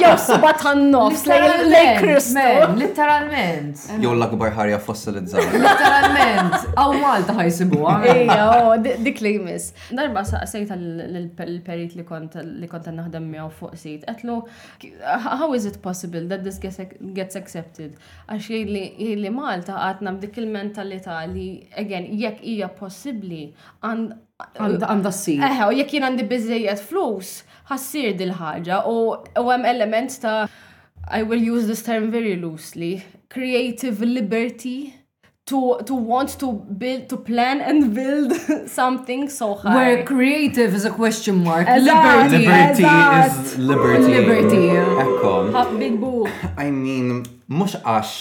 Speaker 5: Jew suba tan-nofs lejn Kristu.
Speaker 3: Literalment.
Speaker 4: Jew l-akbar ħarja fossilizzata.
Speaker 3: Literalment. Aw Malta ħajsibuha.
Speaker 5: Ejja, oh, dik li jmiss. Darba saqsejt l-perit li kont li kont naħdem miegħu fuq sit. Qedlu how is it possible that this gets accepted? Għax jgħidli, jgħidli Malta għadna b'dik il-mentalità li, again, jekk hija possibbli, għand-
Speaker 3: Għand- Għandha ssir.
Speaker 5: Eħe, u jekk jien għandi biżejjed flus, ħassir dil-ħaġa u u hemm element ta' I will use this term very loosely, creative liberty to to want to build to plan and build something so high.
Speaker 3: Where creative is a question mark. Liberty.
Speaker 4: Liberty is liberty.
Speaker 3: Liberty.
Speaker 5: Ekkom. Big boo.
Speaker 4: I mean, mux għax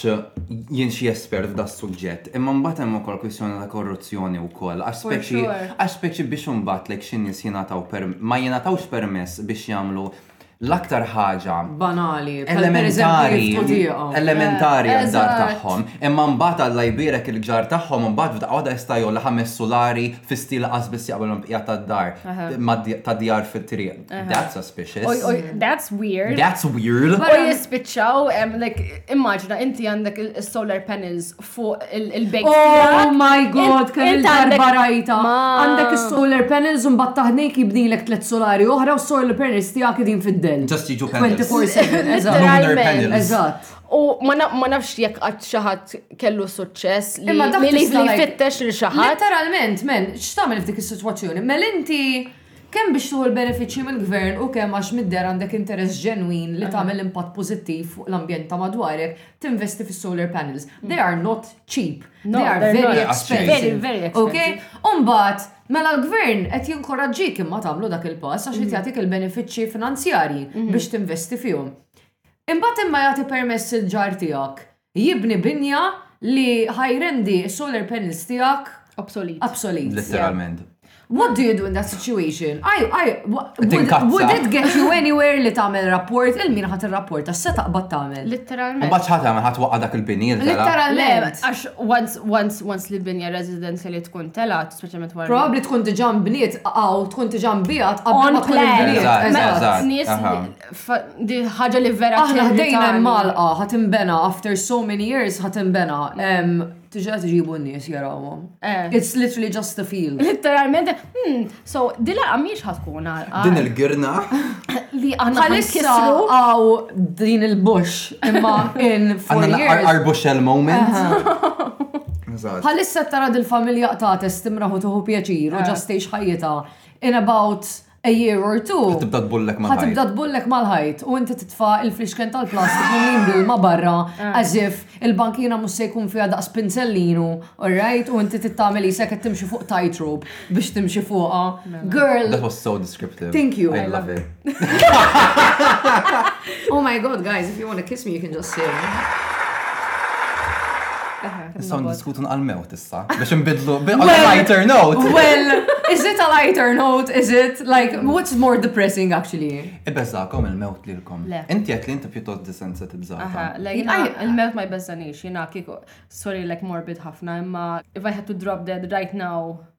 Speaker 4: jien xi espert f'da suġġett, imma mbagħad hemm ukoll kwistjoni ta' korruzzjoni wkoll. Għax speċi għax speċi biex imbagħad lek xi nies jingħataw ma jingħatawx permess biex jagħmlu l-aktar ħaġa
Speaker 3: banali,
Speaker 4: elementari, elementari għad-dar tagħhom. Imma mbagħad Alla jbierek il-ġar tagħhom mbagħad f'daqqa waħda jista' jolli ħames sulari fi stil qas biss jaqbel bqija tad-dar ta' djar fit-triq. That's suspicious.
Speaker 5: That's weird.
Speaker 4: That's weird.
Speaker 5: Wara jispiċċaw, immaġina inti għandek is-solar panels fuq il-bejk.
Speaker 3: Oh my god, kemm il-darba rajta. Għandek is-solar panels un bat taħdejk jibdilek tlet solari oħra u s-solar panels tiegħek din fid-del.
Speaker 4: Just jiġu panels.
Speaker 3: 24/7. Eżatt. Eżatt.
Speaker 5: U ma nafx jekk qatt xi ħadd kellu suċċess li li jfittex li xi
Speaker 3: ħadd. Letteralment, men, x'tagħmel f'dik is-sitwazzjoni? Mel inti Kemm biex tieħu l-benefiċċji mill-gvern u kemm għax mid-deher għandek interess ġenwin li tagħmel impatt pożittiv fuq l-ambjent ta' madwarek, tinvesti fis-solar panels. They are not cheap. They are very expensive. Ok?
Speaker 5: U
Speaker 3: mbagħad, mela l-gvern qed jinkoraġġik imma tagħmlu dak il-pass għax irid jagħtik il-benefiċċji finanzjarji biex tinvesti fihom. Imbagħad imma jagħti permess il-ġar tiegħek Jibni binja li ħa jrendi s-solar panels tiegħek.
Speaker 5: Obsolete.
Speaker 3: Obsolete.
Speaker 4: Letteralment.
Speaker 3: What do you do in that situation? Would it get you anywhere li tagħmel rapport il min ħa tirrapporta x'se taqbad tagħmel?
Speaker 5: Letteralment.
Speaker 4: U bad x'ħa tagħmel ħadd waqqa' dak il-bini
Speaker 5: jintela'?
Speaker 3: Letteralment.
Speaker 5: Għax once li binja residenzjali tkun telgħet, speċjalment wara.
Speaker 3: Probabbli tkun diġà nbniet aw tkun diġà nbiegħet qabel ma tkun inbniet.
Speaker 4: Eżatt.
Speaker 5: Nies Di ħaġa li vera
Speaker 3: Aħna ħdejna malqa ħat imbena after so many years ħat imbena. Tiġa tiġibu n-nies jarawhom.
Speaker 5: Eh.
Speaker 3: It's literally just a field.
Speaker 5: Literalment, hmm, so di laqa miex ħatkun għalqa.
Speaker 4: Din il-girna.
Speaker 5: Li għanna ħalissru
Speaker 3: għaw din il-bush imma in four years.
Speaker 4: Our bush moment.
Speaker 3: Bħalissa tara dil-familja qtates timraħu tuħu pjaċir u ġastejx eh. ħajjita in about A year or two.
Speaker 4: Ħa tibda tbullek mal-ħajt.
Speaker 3: Ħa tibda tbullek mal-ħajt u inti titfa' il-flixken tal-plastik mimlin bl-ilma barra as if il-bankina mhux se jkun fiha daqs pinzellinu, all right, u inti trid tagħmel qisek qed timxi fuq tight rope biex timxi fuqha. Girl!
Speaker 4: That was so descriptive.
Speaker 3: Thank you.
Speaker 4: I love it.
Speaker 3: Oh my God, guys, if you wanna kiss me you can just say.
Speaker 4: Nistgħu ndiskutu nqal mewt issa biex inbidlu on a lighter note.
Speaker 3: Well, is it a lighter note? Is it like what's more depressing actually?
Speaker 4: Ibeżakom il-mewt lilkom.
Speaker 5: Le.
Speaker 4: Inti qed li inti pjuttost desensitizzata.
Speaker 5: Aha,
Speaker 3: le,
Speaker 5: jina, il-mewt ma jbeżżanix, jina kieku, sorry, like morbid ħafna, imma if I had to drop dead right now,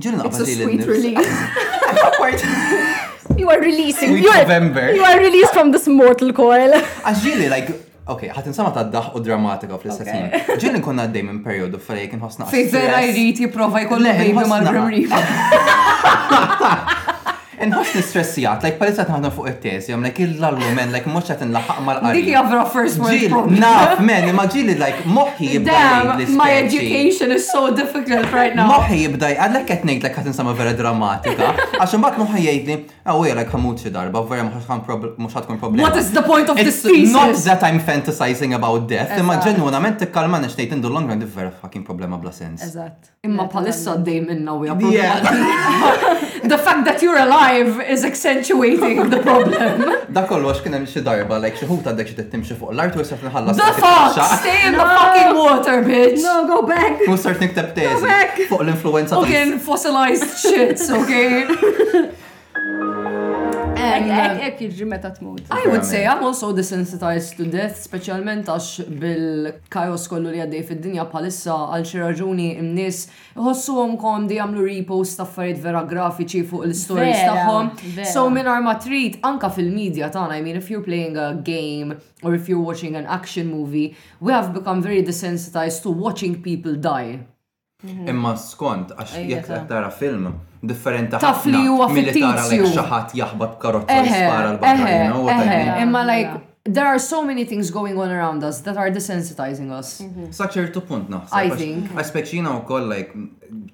Speaker 4: Ġilna
Speaker 3: It's a
Speaker 4: qabad li
Speaker 3: sweet l-nifs. release.
Speaker 5: You are releasing.
Speaker 4: Sweet
Speaker 5: You are,
Speaker 4: November.
Speaker 5: you are released from this mortal coil.
Speaker 4: Għax ġili, like, ok, ħat insama ta' daħ u drammatika fl-istess ħin. Ġili nkun għaddej minn periodu fej kien ħosna.
Speaker 3: Fej vera
Speaker 4: stress.
Speaker 3: jrid jipprova jkollu
Speaker 4: Leħen
Speaker 3: baby
Speaker 4: ħossna-
Speaker 3: mal-Grim Reaper.
Speaker 4: Inħossni stressijat, like palissa taħna fuq it-tezi, għam like il-lallu men, like mux għat nlaħaq mal-qari.
Speaker 3: Dik għavra first world problem.
Speaker 4: Naf, men, imma ġili like moħi jibda jgħid
Speaker 3: My education is so difficult right now.
Speaker 4: Moħi jibda jgħid, għallek għet nejt like għat nsama vera drammatika, għaxan bat moħi jgħidni, għawja like għamut xi darba, vera mux għat tkun problem.
Speaker 3: What is the point of this
Speaker 4: thesis? Not that I'm fantasizing about death, imma ġenwinament t-kalman eċtejt indu long run vera fucking problema bla sens.
Speaker 5: Eżatt.
Speaker 3: Imma palissa għaddej minna u The fact that you're alive is accentuating the problem.
Speaker 4: Da kollu għax kienem xi darba, like xi ħuta dek xi timxi fuq l-art u jisaf nħallas.
Speaker 3: The fuck! Stay in the fucking water, bitch!
Speaker 5: No, go back!
Speaker 4: U sart nikteb teżi. Fuq l-influenza.
Speaker 3: Fucking fossilized shit, okay?
Speaker 5: Ek jiġri meta tmut.
Speaker 3: I would say I'm also desensitized to death, specialment għax bil-kajos kollu li għaddej fid-dinja bħalissa għal xi raġuni n-nies iħossuhom komdi jagħmlu repost affarijiet vera grafiċi fuq
Speaker 5: l-stories
Speaker 3: tagħhom. So minn ma trid anka fil-medja tagħna, I mean if you're playing a game or if you're watching an action movie, we have become very desensitized to watching people die. Mhm.
Speaker 4: Imma skont, għax
Speaker 5: jek
Speaker 4: qed tara film, differenti
Speaker 3: Taf li huwa
Speaker 4: milli tara lek xi ħadd jaħbad karozza jispara l-barra.
Speaker 3: Imma like there are so many things going on around us that are desensitizing us.
Speaker 4: Mhm. Sa ċertu punt naħseb.
Speaker 3: I think.
Speaker 4: Għax speċina u koll, like,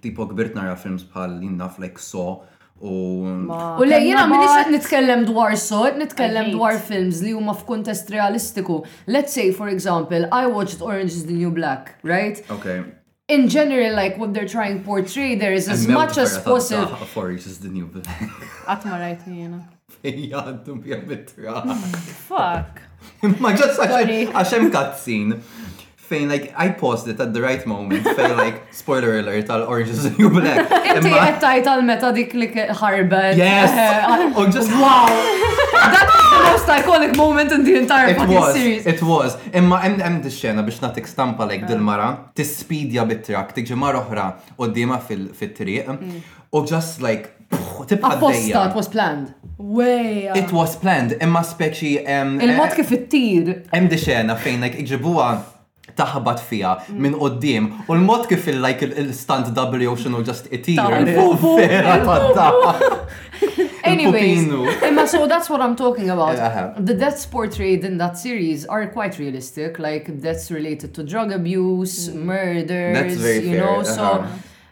Speaker 4: tipo kbirt nara films bħal jinnaf, like, so, U
Speaker 3: le, jena minix qed nitkellem dwar sod, nitkellem dwar films li huma f'kuntest realistiku. Let's say, for example, I watched Orange is the New Black, right?
Speaker 4: Okay.
Speaker 3: In general, like what they're trying to portray there is as much as possible.
Speaker 4: Orange is the New Black.
Speaker 5: Għatma rajtni jena.
Speaker 4: Fejn jgħaddu bija mit-trak.
Speaker 5: Fuck.
Speaker 4: Ma
Speaker 5: ġas
Speaker 4: għaxem katzin. Fejn like I paused it at the right moment fejn like spoiler alert tal Orange is the New Black.
Speaker 3: Inti qed tajt għal meta dik li ħarbet.
Speaker 4: Yes.
Speaker 3: Eh,
Speaker 4: oh, just
Speaker 3: wow. That was the most iconic moment in the entire
Speaker 4: it
Speaker 3: fucking
Speaker 4: was,
Speaker 3: series.
Speaker 4: It was. Imma hemm hemm dix-xena biex nagħtik stampa like dil-mara, tispidja bit-trak, tiġi mar oħra qudiema fit-triq. Mm. U just like tibqa'
Speaker 3: Apposta, it was planned.
Speaker 5: Way.
Speaker 4: It was planned, imma speċi.
Speaker 3: Il-mod
Speaker 4: eh,
Speaker 3: kif it-tir.
Speaker 4: Hemm di xena fejn like iġibuha taħbat fija mm. minn qoddim u l-mod kif il-like il-stunt double jew xinu just itir. Vera tadda.
Speaker 3: Anyways, imma so that's what I'm talking about. The deaths portrayed in that series are quite realistic, like deaths related to drug abuse,
Speaker 4: mm. murders,
Speaker 3: you know, so.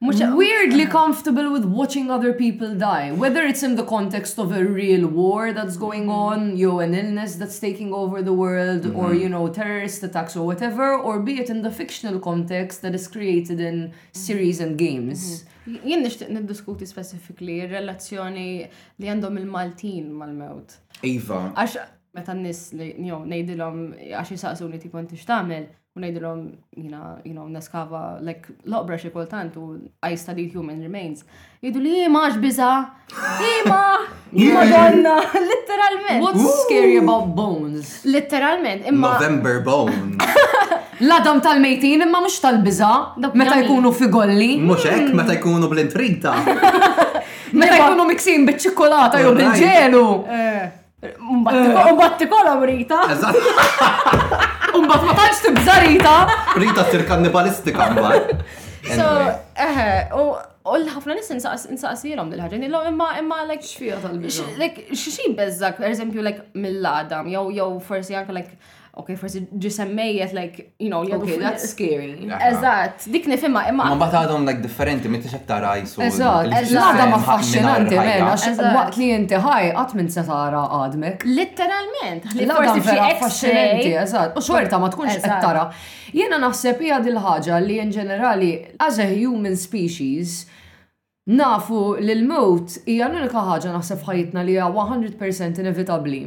Speaker 3: Weirdly comfortable with watching other people die, whether it's in the context of a real war that's going on, jew an illness that's taking over the world, or you know, terrorist attacks or whatever, or be it in the fictional context that is created in series and games.
Speaker 5: Jien nixtieq niddiskuti specifically r-relazzjoni li għandhom il-Maltin mal-mewt.
Speaker 4: Iva.
Speaker 5: Għax meta n-nies li jew ngħidilhom għax jisaqsuni tipo inti x'tagħmel, u ngħidilhom jina, you know, neskava like loqbra xi kultant u I study human remains. Jgħidu li jima għax biża, jima, jima donna, literalment.
Speaker 3: What's scary about bones?
Speaker 5: Literalment, imma.
Speaker 4: November bone.
Speaker 3: L-adam tal-mejtin imma mhux
Speaker 5: tal-biża,
Speaker 3: meta jkunu figolli.
Speaker 4: Mhux hekk meta mm. jkunu bl-intrita.
Speaker 3: Meta jkunu miksin biċ-ċikolata jew bil-ġelu.
Speaker 5: Eh. Umbat tikolom
Speaker 4: Rita.
Speaker 3: Umbat ma tantx tibża
Speaker 4: Rita. Rita tir kannibalistika mbagħad.
Speaker 5: So, eħe, u l-ħafna nis nsaqsijilom dil-ħagġa, nillom imma imma like.
Speaker 3: Xfija tal-biża.
Speaker 5: Like, xixin bezzak, per eżempju, like mill-adam, jew jew forsi anke like Ok, forsi ġi semmejjet, like, you know,
Speaker 3: jgħadu.
Speaker 5: Ok,
Speaker 3: that's scary.
Speaker 5: Eżat, dik nifima, imma.
Speaker 4: Ma bat għadhom, like, differenti, mitti xed tara jisu.
Speaker 5: Eżat,
Speaker 3: eżat, ma
Speaker 4: fascinanti,
Speaker 3: men, għax waqt li jinti ħaj, għat minn se tara għadmek.
Speaker 5: Literalment, li forsi
Speaker 3: vera
Speaker 5: fascinanti,
Speaker 3: eżat, u xorta ma tkunx qed tara. Jena naħseb hija dil-ħaġa li in ġenerali, as a human species, Nafu li l-mewt hija l-unika ħaġa naħseb f'ħajjitna li hija 100 percent inevitabbli.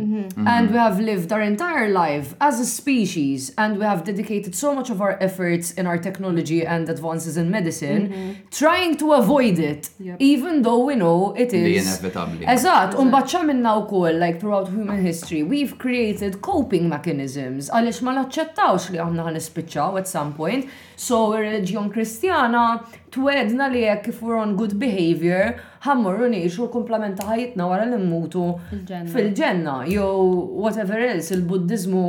Speaker 3: And we have lived our entire life as a species and we have dedicated so much of our efforts in our technology and advances in medicine trying to avoid it even though we know it is.
Speaker 4: Li
Speaker 3: hi
Speaker 4: inevitabbli.
Speaker 3: Eżatt, u mbagħad x'għamilna wkoll like throughout human history, we've created coping mechanisms għaliex ma naċċettawx li aħna ħa nispiċċaw at some point. So ir-reliġjon Kristjana twedna li jekk if we're on good behavior, ħammorru ngħixu l-kumplament ta' ħajjitna wara li
Speaker 5: mmutu
Speaker 3: fil-ġenna, jew whatever else, il-Buddiżmu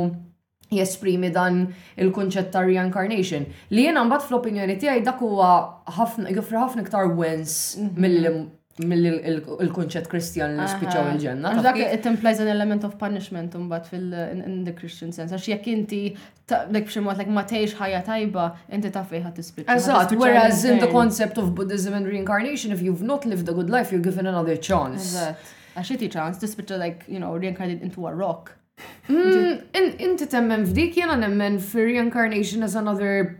Speaker 3: jesprimi dan il-kunċett ta' reincarnation. Li jiena mbagħad fl-opinjoni tiegħi dak huwa ħafna jofri ħafna iktar wens mill mill-kunċett Kristjan li spiċċaw il-ġenna.
Speaker 5: Għax dak it implies an element of punishment imbagħad fil-the Christian sense. Għax jekk inti lek b'xi mod lek ma tgħix ħajja tajba, inti ta' fejn ħadd tispiċċa.
Speaker 3: Eżatt, whereas in the concept of Buddhism and reincarnation, if you've not lived a good life, you're given another chance.
Speaker 5: Eżatt. Għax inti ċans tispiċċa like, you know, reincarnated into a rock.
Speaker 3: Mm, inti temmen f'dik jena nemmen fir reincarnation as another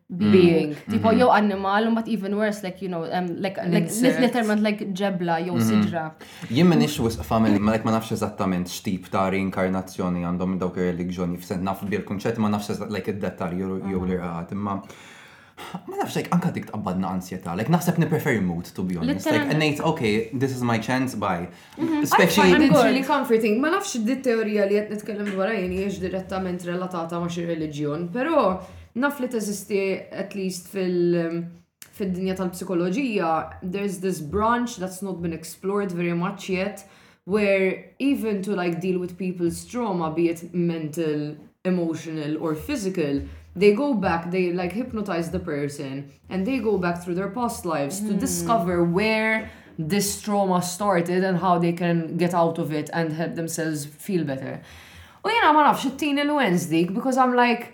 Speaker 5: Mm. being. Mm-hmm. Tipo, jew animal, but even worse, like, you know, um, like, like, literalment, like, ġebla, jew mm-hmm. sidra.
Speaker 4: Jien minn ix wisq famil, ma like, ma nafx eżattament x'tip ta' reinkarnazzjoni għandhom dawk ir-religjoni, f'sent naf bil-kunċett ma nafx like id-dettal jew mm-hmm. l-irqat, imma Ma nafx, like, anka dik tqabbadna ansjeta, like, naħseb nipreferi mood, to be honest. Like, nejt, okay, this is my chance, bye.
Speaker 3: Financially comforting, ma nafx di teorija li qed nitkellem dwar jien hiex direttament relatata ma' xi reliġjon, però naf li teżisti at least fil- fid-dinja tal-psikoloġija, there's this branch that's not been explored very much yet, where even to like deal with people's trauma, be it mental, emotional or physical, they go back, they like hypnotize the person and they go back through their past lives to discover where this trauma started and how they can get out of it and help themselves feel better. U jena ma nafx it-tini l-Wednesday because I'm like,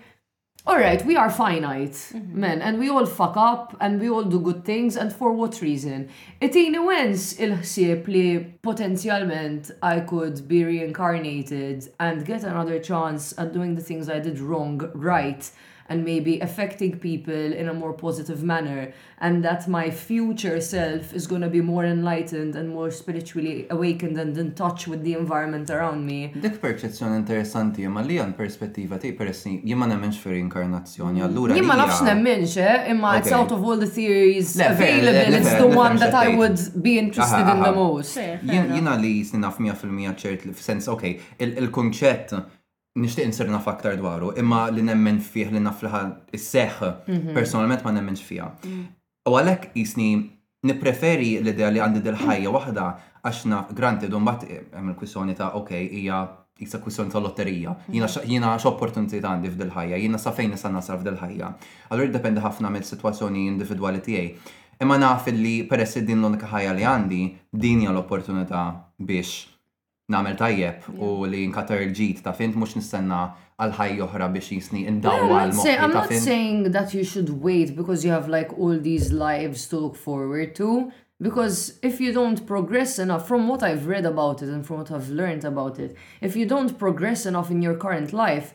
Speaker 3: Alright, we are finite, mm -hmm. men, and we all fuck up, and we all do good things, and for what reason? It wens il-ħsieb li potenzjalment I could be reincarnated and get another chance at doing the things I did wrong right and maybe affecting people in a more positive manner and that my future self is gonna be more enlightened and more spiritually awakened and in touch with the environment around me.
Speaker 4: Dik perċezzjoni interessanti imma li hija l-perspettiva tiegħi peress li jien ma nemminx fi reinkarnazzjoni allura
Speaker 3: Jien ma nafx nemminx eh imma it's out of all the theories available it's the one that I would be interested in the most.
Speaker 4: Jiena li jisni naf 100% ċert li f'sens ok il-kunċett nixtieq insir naf aktar dwaru, imma li nemmen fih li naf liħa s-seħ, mhm. personalment ma nemmenx fija. Mhm. U għalek jisni nipreferi l-idea li għandi dil-ħajja wahda għax naf granted un bat eh, hemm il-kwissjoni ta' ok, hija jisa kwissjoni ta' lotterija. Mhm. Jina x'opportunità għandi f'dil-ħajja, jina sa fejn nisa nasal f'dil-ħajja. Allura jiddependi ħafna mill-sitwazzjoni individwali tiegħi. Imma naf li peress din l-unika ħajja li għandi, din hija l-opportunità biex namel tajjeb u li nkatar il-ġit ta' fint mux nistenna għal-ħaj oħra biex jisni indawwa
Speaker 3: l I'm not saying that you should wait because you have like all these lives to look forward to. Because if you don't progress enough, from what I've read about it and from what I've learned about it, if you don't progress enough in your current life,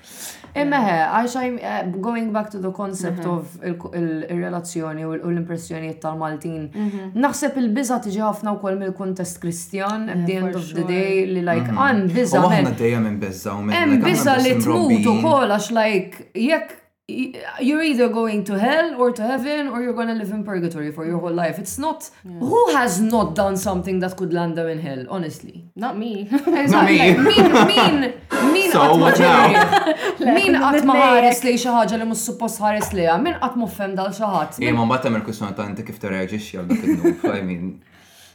Speaker 3: Imma he, għax eh, going back to the concept mhm. of il-relazzjoni u l-impressjonijiet tal-Maltin, mhm. naħseb il-biża tiġi ħafna wkoll mill-kuntest Kristjan at the end of the day li like mhm.
Speaker 4: għan
Speaker 3: biża.
Speaker 4: Aħna dejjem minn biża u minn.
Speaker 3: Hemm biża li tmut ukoll għax like jekk you're either going to hell or to heaven or you're gonna live in purgatory for your whole life. It's not Who has not done something that could land them in hell, honestly?
Speaker 5: Not me.
Speaker 3: Not
Speaker 4: me.
Speaker 3: Min, min, min
Speaker 4: So,
Speaker 3: għatma
Speaker 4: what now?
Speaker 3: ġeri? Min
Speaker 5: għatma
Speaker 3: ħares li xaħġa li mus suppost ħares li Min għatma offem dal
Speaker 4: xaħat? Imma mbagħad tagħmel kwistjoni ta' inti kif tirreaġixxi għal dak id-dnub, I mean.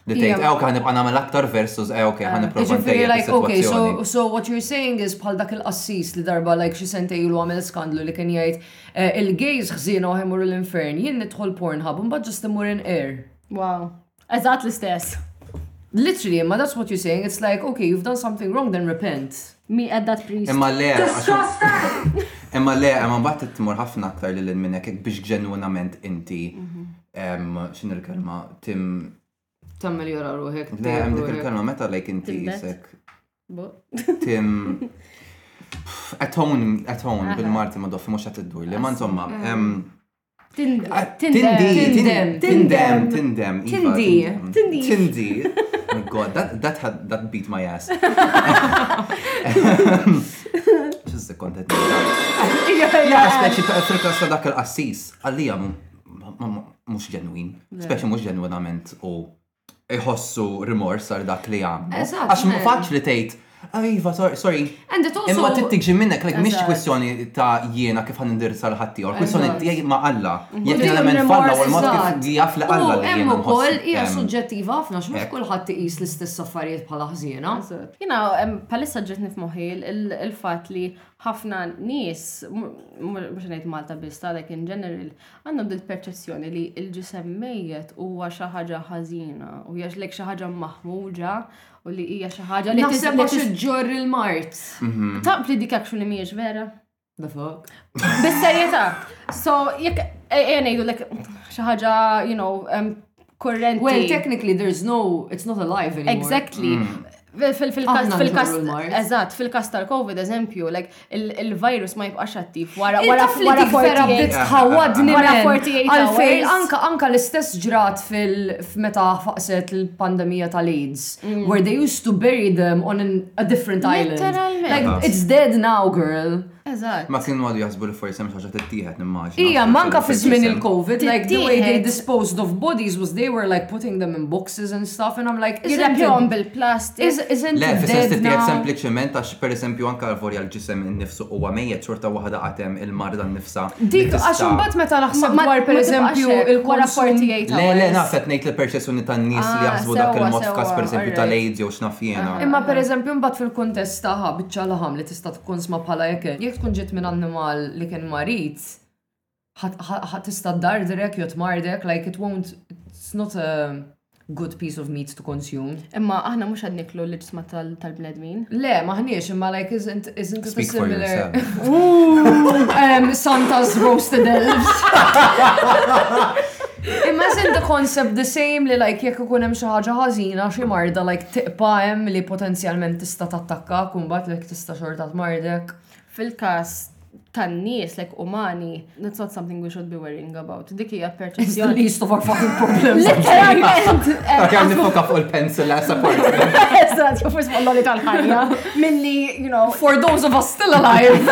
Speaker 4: Li tgħid, Ija. "Eh, ok, ħanibqa' nagħmel aktar versus, eh, ok, ħanipprova
Speaker 3: Ġifiri,
Speaker 4: ntejjeb
Speaker 3: like, okay, so,
Speaker 4: is-sitwazzjoni.
Speaker 3: so what you're saying is bħal dak il-qassis li darba like xi sentej ilu għamel skandlu li kien jgħid Il-gays ħżiena oh imorru l-infern. Jien nidħol Pornhub imbagħad just immur inqir.
Speaker 5: Wow. Eżatt l-istess.
Speaker 3: Literally, imma that's what you're saying, it's like, okay, you've done something wrong, then repent.
Speaker 5: Mi at that priest.
Speaker 4: Imma le, imma le, imma mbagħad titmur ħafna aktar lil minn hekk biex ġenwinament inti mhm. x'in il-kelma tim
Speaker 3: tammel jara ruħek.
Speaker 4: Le, hemm dik il-kelma meta lejk inti jisek. Tim. At home, at home, bil-Marti ma doffi mux għat id-dur li, ma insomma. Tindi,
Speaker 3: tindem,
Speaker 4: tindem, tindem.
Speaker 3: Tindi,
Speaker 5: tindi.
Speaker 4: Tindi. Oh God, that, that, had, that beat my ass. Xizzi kontet. Ja, speċi ta' trika sa dak il-qassis, għalija mux ġenwin, speċi mux ġenwinament u iħossu rimors għal dak li
Speaker 3: għamlu.
Speaker 4: Għax
Speaker 3: mu
Speaker 4: faċ li tgħid ah, Iva, sorry. Imma tittiġi minnek, like, miex kwestjoni ta' jiena kif għan indirizza l-ħatti, u kwestjoni tiegħi ma' Alla.
Speaker 3: Jek
Speaker 4: jiena
Speaker 3: men
Speaker 4: falla u l-mod kif jaf li Alla li jiena.
Speaker 3: U kol,
Speaker 4: hija
Speaker 3: suġġettiva ħafna,
Speaker 4: xmux
Speaker 3: kulħadd iqis l-istess affarijiet bħala ħżiena.
Speaker 5: Jiena palissa ġetni f'moħħi il-fatt li ħafna nies, mhux ngħid Malta biss, ta' dak in general, Għandna din il-perċezzjoni li l-ġisem mejjet huwa xi ħaġa ħażina u hija lek xi ħaġa maħmuġa u li hija xi ħaġa li
Speaker 3: Naħseb għax iġġorr il-mart. Mhm.
Speaker 5: Taqb li dik actually mhijiex vera.
Speaker 3: The fuck?
Speaker 5: Bis-serjetà. So, jekk ejja ngħidu lek xi ħaġa, you know, em, kurrenti.
Speaker 3: Well, technically there's no, it's not alive anymore.
Speaker 5: Exactly.
Speaker 3: Mm.
Speaker 5: Eżatt, fil-kas tal-Covid, eżempju, il-virus ma jibqax attiv wara
Speaker 3: wara
Speaker 5: wara
Speaker 3: vera bdiet tħawadni
Speaker 5: wara 48
Speaker 3: Għalfejn anka anka l-istess ġrat fil-meta faqset il-pandemija tal-AIDS, mm. where they used to bury them on a different island. Like, it's dead now, girl.
Speaker 5: Eżatt.
Speaker 4: Ma kienu għadu jaħsbu li forsi hemm xi ħaġa tittieħed nimmaġina.
Speaker 3: Hija manka fi żmien il-COVID, like the way they disposed of bodies was they were like putting them in boxes and stuff and I'm like Jirrepjom
Speaker 5: bil-plastik.
Speaker 3: Isn't
Speaker 4: Le, fi sens tittieħed sempliċement għax pereżempju anke għal-volja l-ġisem innifsu huwa mejjet xorta waħda għad hemm il-marda nnifsa.
Speaker 3: Dik għax imbagħad meta naħseb dwar
Speaker 5: pereżempju
Speaker 3: il-konsum.
Speaker 4: Le, le, nafet ngħid l-perċessjoni tan-nies li jaħsbu dak il-mod f'każ
Speaker 5: pereżempju
Speaker 4: tal-AIDS jew x'naf
Speaker 3: jiena. Imma pereżempju mbagħad fil-kuntest taħħa biċċa laħam li tista' tkun sma bħala jekk hekk. Jekk tkun ġiet minn annimal li kien marid, ħa tista' ddardrek jew tmardek, like it won't, it's not a good piece of meat to consume.
Speaker 5: Imma aħna mhux qed niklu l-ġisma tal-bnedmin.
Speaker 3: Le, maħniex, imma like isn't isn't it a similar. Um, Santa's roasted elves. Imma isn't the concept the same li like jekk ikun hemm xi ħaġa ħażina xi marda like tiqpa' hemm li potenzjalment tista' tattakkak u mbagħad like tista' xorta tmarrdek.
Speaker 5: Fil-każ tan-nies like umani, that's not something we should be worrying about. Dik hija perċezzjoni.
Speaker 3: Li jistgħu fucking problems.
Speaker 5: Literalment.
Speaker 4: Kemm nifoka fuq il-pencil as a person.
Speaker 5: Eżatt, jew forsi fuq tal-ħajja. Milli, you know.
Speaker 3: For those of us still alive.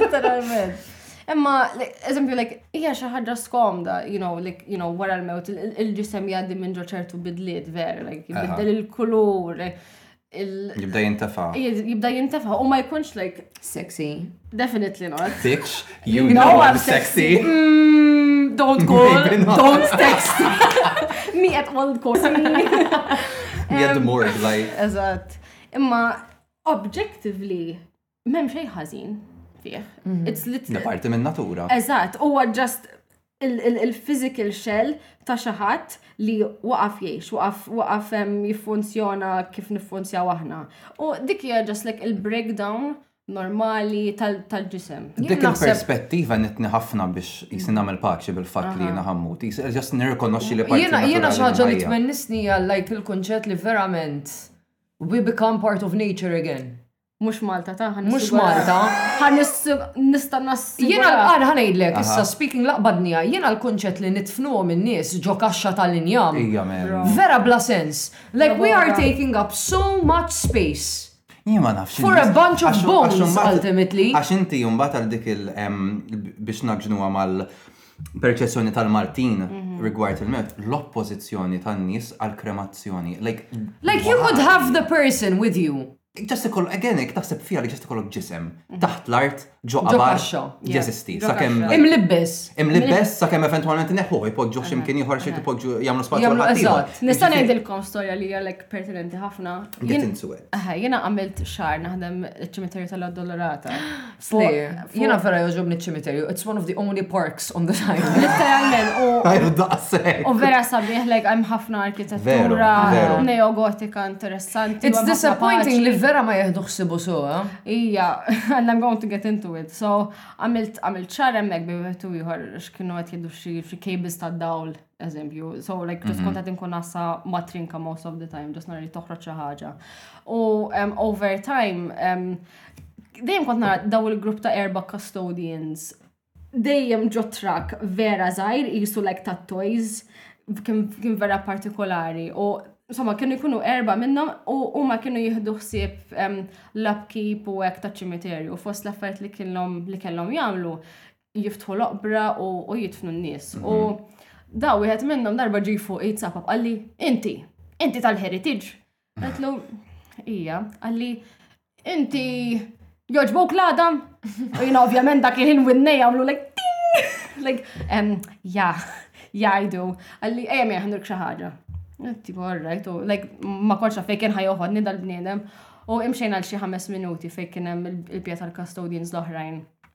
Speaker 5: Literalment. Imma, eżempju, like, hija xi ħaġa skomda, you know, like, you know, wara l-mewt, il-ġisem jgħaddi minn ġo ċertu bidliet, vera, like, jibdel il-kulur,
Speaker 4: Jibda jintefa.
Speaker 5: Jibda jintefa u ma jkunx like.
Speaker 3: Sexy.
Speaker 5: Definitely not.
Speaker 4: Bitch, you
Speaker 5: know I'm
Speaker 4: sexy.
Speaker 3: Mm, don't call, don't text.
Speaker 5: Me at all cost.
Speaker 4: Me at the morgue, like.
Speaker 5: Eżat. Imma, objectively, M'hemm xejn ħażin fih. Mhm.
Speaker 4: Parti minn natura.
Speaker 5: Eżatt, huwa ġast il-physical shell ta' xi ħadd li waqaf jgħix, waqaf jiffunzjona kif niffunzjaw aħna. U dik hija ġast like il-breakdown normali tal-ġisem.
Speaker 4: Dik il-perspettiva nitni ħafna biex jisni nagħmel paċi bil-fatt li jiena ħammut. Ġast nirrikonoxxi li parti.
Speaker 3: Jiena
Speaker 4: xi
Speaker 3: ħaġa li tmennisni għal like il-kunċett li verament we become part of nature again.
Speaker 5: Mux Malta ta' ħan.
Speaker 3: Mux Malta.
Speaker 5: ħan nista nassi.
Speaker 3: Jena l-għan ħan ejdlek, issa speaking laqbadnija, jena l-konċet li nitfnu għom il-nis ġo kaxxa tal-injam. Vera bla sens. Like we are taking up so much space.
Speaker 4: Jima nafx.
Speaker 3: For a bunch of bones, ultimately.
Speaker 4: Għax inti jumbat għal dik il- biex naġnu għamal perċessjoni tal-Martin
Speaker 3: mhm.
Speaker 4: rigward il-mewt, l-oppożizzjoni tan-nies għal-kremazzjoni. Like,
Speaker 3: like you could have the person with you.
Speaker 4: Ġast ikollok, again, jek taħseb fija li ġast ikollok ġisem, mhm. taħt l-art, ġo qabar, jeżisti, sakemm.
Speaker 3: Imlibbes.
Speaker 4: Imlibbes, sakemm eventualment neħu, jpoġġu ximkien ieħor xi jpoġġu jagħmlu spazju għal ħaddieħor.
Speaker 5: Nista' ngħidilkom storja li għalek pertinenti ħafna. Jien għamilt xar naħdem iċ-ċimiterju tal-Addolorata.
Speaker 3: Jena vera joġobni ċimiterju, it's one of the only parks on the time.
Speaker 5: Literalment, u.
Speaker 4: Tajru daqsek.
Speaker 5: U vera sabiħ, like, għam ħafna arkitettura, neogotika interessanti.
Speaker 3: It's disappointing li vera ma jihdu xsibu soa. Eh?
Speaker 5: Ija, and I'm going to get into it. So, għamilt għamilt ċar emmek bi għetu jħor, xkienu għet jiddu xie cables ta' dawl. eżempju. So, like, just mhm. kont għadin kun nasa matrinka most of the time, just nari toħroċ xi ħaġa. U um, over time, um, dejjem kont nara daw il-grupp ta' erba' custodians dejjem ġo trak vera zaħir jisu like ta' toys kien vera partikolari u insomma kienu jkunu erba minnhom u huma kienu jieħdu ħsieb l-upkeep u hekk ta' ċimiterju fost l-affarijiet li kellhom li kellhom jagħmlu jiftħu l-oqbra u jitfnu n-nies. U da wieħed minnhom darba ġi fuq jitsapab qalli, inti, inti tal-heritage. Għetlu, ija, għalli, inti joġbok l-adam? U jina ovvjament dak li ħin winnej għamlu like, like, um, ja, ja, I do. Għalli, eja, mi għandur xaħġa. Tipo, alright, u like, ma konċa fejken ħajoħodni dal-bniedem. U imxejn għal xi ħames minuti fejn kien hemm il-pija tal-custodians l-oħrajn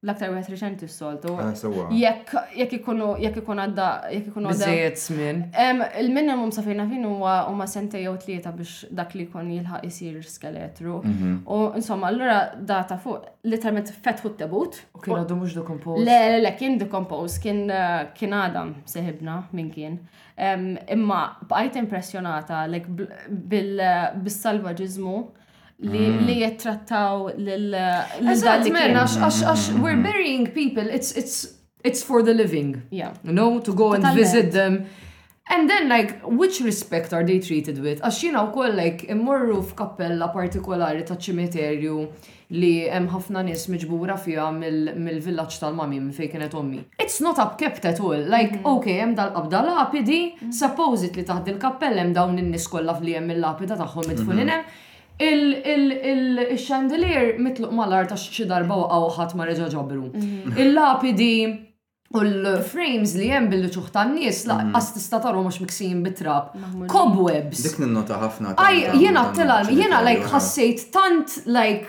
Speaker 5: L-aktar wieħed riċenti s-soltu.
Speaker 4: Ah, sewwa.
Speaker 5: Jekk jekk ikunu jekk ikun għadda jekk ikun għadda.
Speaker 3: Biżejjed żmien.
Speaker 5: Em, Il-minimum sa fejna fin huwa huma sentej jew tlieta biex dak li jkun jilħaq isir skeletru. Mhm. U insomma, allura data fuq literalment fetħu t-tebut.
Speaker 3: U kien għadu mhux dekompos.
Speaker 5: Le, le, le, kien dekompos, kien eh, kien għadam seħibna minn kien. Em, Imma bqajt impressjonata like, bl- bil- bis-salvaġiżmu li mm. li jittrattaw lil
Speaker 3: Eżatt,
Speaker 5: mela,
Speaker 3: għax we're mm. burying people, it's, it's, it's for the living.
Speaker 5: Yeah.
Speaker 3: You know, to go and visit them. And then, like, which respect are they treated with? Għax jina u koll, like, immorru f'kappella partikolari ta' ċimiterju li hemm ħafna nies miġbura fiha mill-villaġġ tal-mami minn fejn kienet ommi. It's not upkept at all, like ok hemm dal-qabda lapidi, supposed li taħt dil-kappell hemm dawn in-nies kollha f'li hemm il-lapida tagħhom midfunin hemm, il-chandelier mitluq mal-art għax xi darba waqa' u ħadd ma reġa' ġabru. Il-lapidi u l-frames li hemm bil-ġuħ tan-nies lanqas tista' tarhom għax miksijin bit-trab. Cobwebs!
Speaker 4: Dik ninnota ħafna.
Speaker 3: Jiena like ħassejt tant like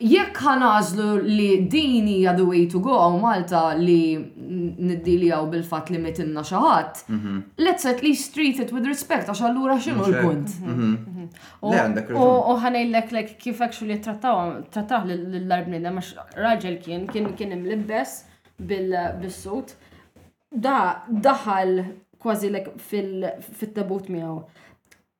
Speaker 3: Jekk ħa nagħżlu
Speaker 4: li
Speaker 3: din hija the way to go għaw Malta li niddilijgħu bil-fatt li mietilna xi ħadd, let's at least treat it with respect għax allura
Speaker 4: x'inhu
Speaker 3: l-punt?
Speaker 5: U ħa ngħidlek like kif actually ttrattawh lill-arbniedem għax raġel kien, kien imlibbes bis-sut, da daħal kważi like fit-tabut miegħu.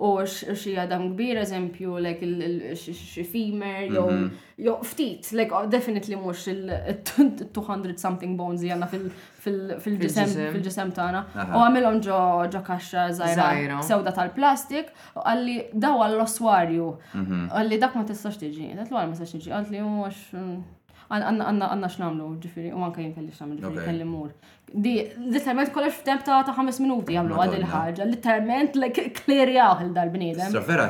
Speaker 5: u xi għadam kbir, eżempju, like xi femur, jew mhm. ftit, like oh, definitely mhux il-200 something bones li għandna fil-ġisem
Speaker 3: fil-ġisem
Speaker 5: tagħna. U għamilhom ġo ġo kaxxa
Speaker 3: żgħira
Speaker 5: sewda tal-plastik, u għalli daw għall-oswarju. Mhm. Għalli dak ma tistax tiġi, dak l ma tistax tiġi, għalli mhux għandna x'namlu, ġifieri, u anke jien kelli x'namlu,
Speaker 4: ġifieri
Speaker 5: kelli mur. Di, literalment kollox f'temp ta' ta' ħames minuti jagħmlu għad il-ħarġa, literalment like clear jaw
Speaker 4: dal-bniedem. Sa vera,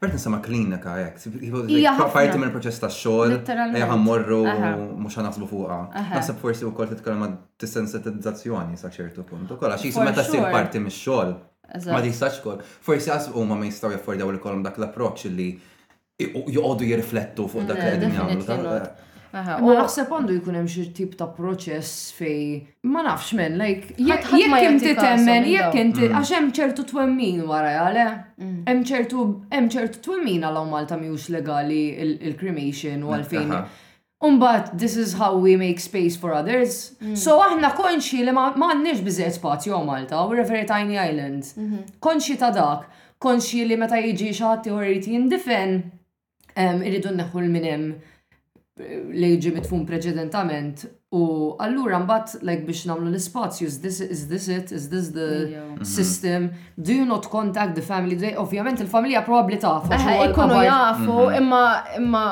Speaker 4: bert nisema klinika hekk,
Speaker 5: Hija ħafna.
Speaker 4: parti minn proċess ta' xogħol,
Speaker 5: Literalment.
Speaker 4: ejja ħammorru
Speaker 5: Aha.
Speaker 4: mhux ħanaħsbu fuqha.
Speaker 5: Aha.
Speaker 4: Naħseb forsi wkoll titkellem għad dissensitizzazzjoni sa ċertu punt. Ukoll għax jisma
Speaker 5: For
Speaker 4: meta ssir
Speaker 5: sure.
Speaker 4: parti mix-xogħol. Ma Eżatt. tistax kol. Forsi għas huma ma jistaw jaffordjaw li kolom dak l-approċ li joqogħdu jirriflettu fuq dak li qegħdin jagħmlu.
Speaker 5: U
Speaker 3: naħseb għandu jkun hemm xi tip ta' proċess fej. Ma nafx men, like, jekk inti temmen, jekk inti, mm. għax hemm ċertu twemmin wara għale, mm. hemm ċertu hemm ċertu twemmin għal Malta miux legali il-cremation u għalfejn. Umbagħad this is how we make space for others. So aħna konxi li ma ma għandniex biżejjed spazju hawn Malta, we're a very tiny island. Konxi ta' dak, konxi li meta jiġi xi ħadd ieħor irid jindifen, ehm, irridu nneħħu lil min hemm li ġie midfun preċedentament u allura mbagħad like biex nagħmlu l-ispazju is this is this it, is this the system, do you not contact the family, ovvjament il-familja probabbli taf għax huwa Eħe,
Speaker 5: ikunu
Speaker 3: l-qabad.
Speaker 5: jafu, imma, imma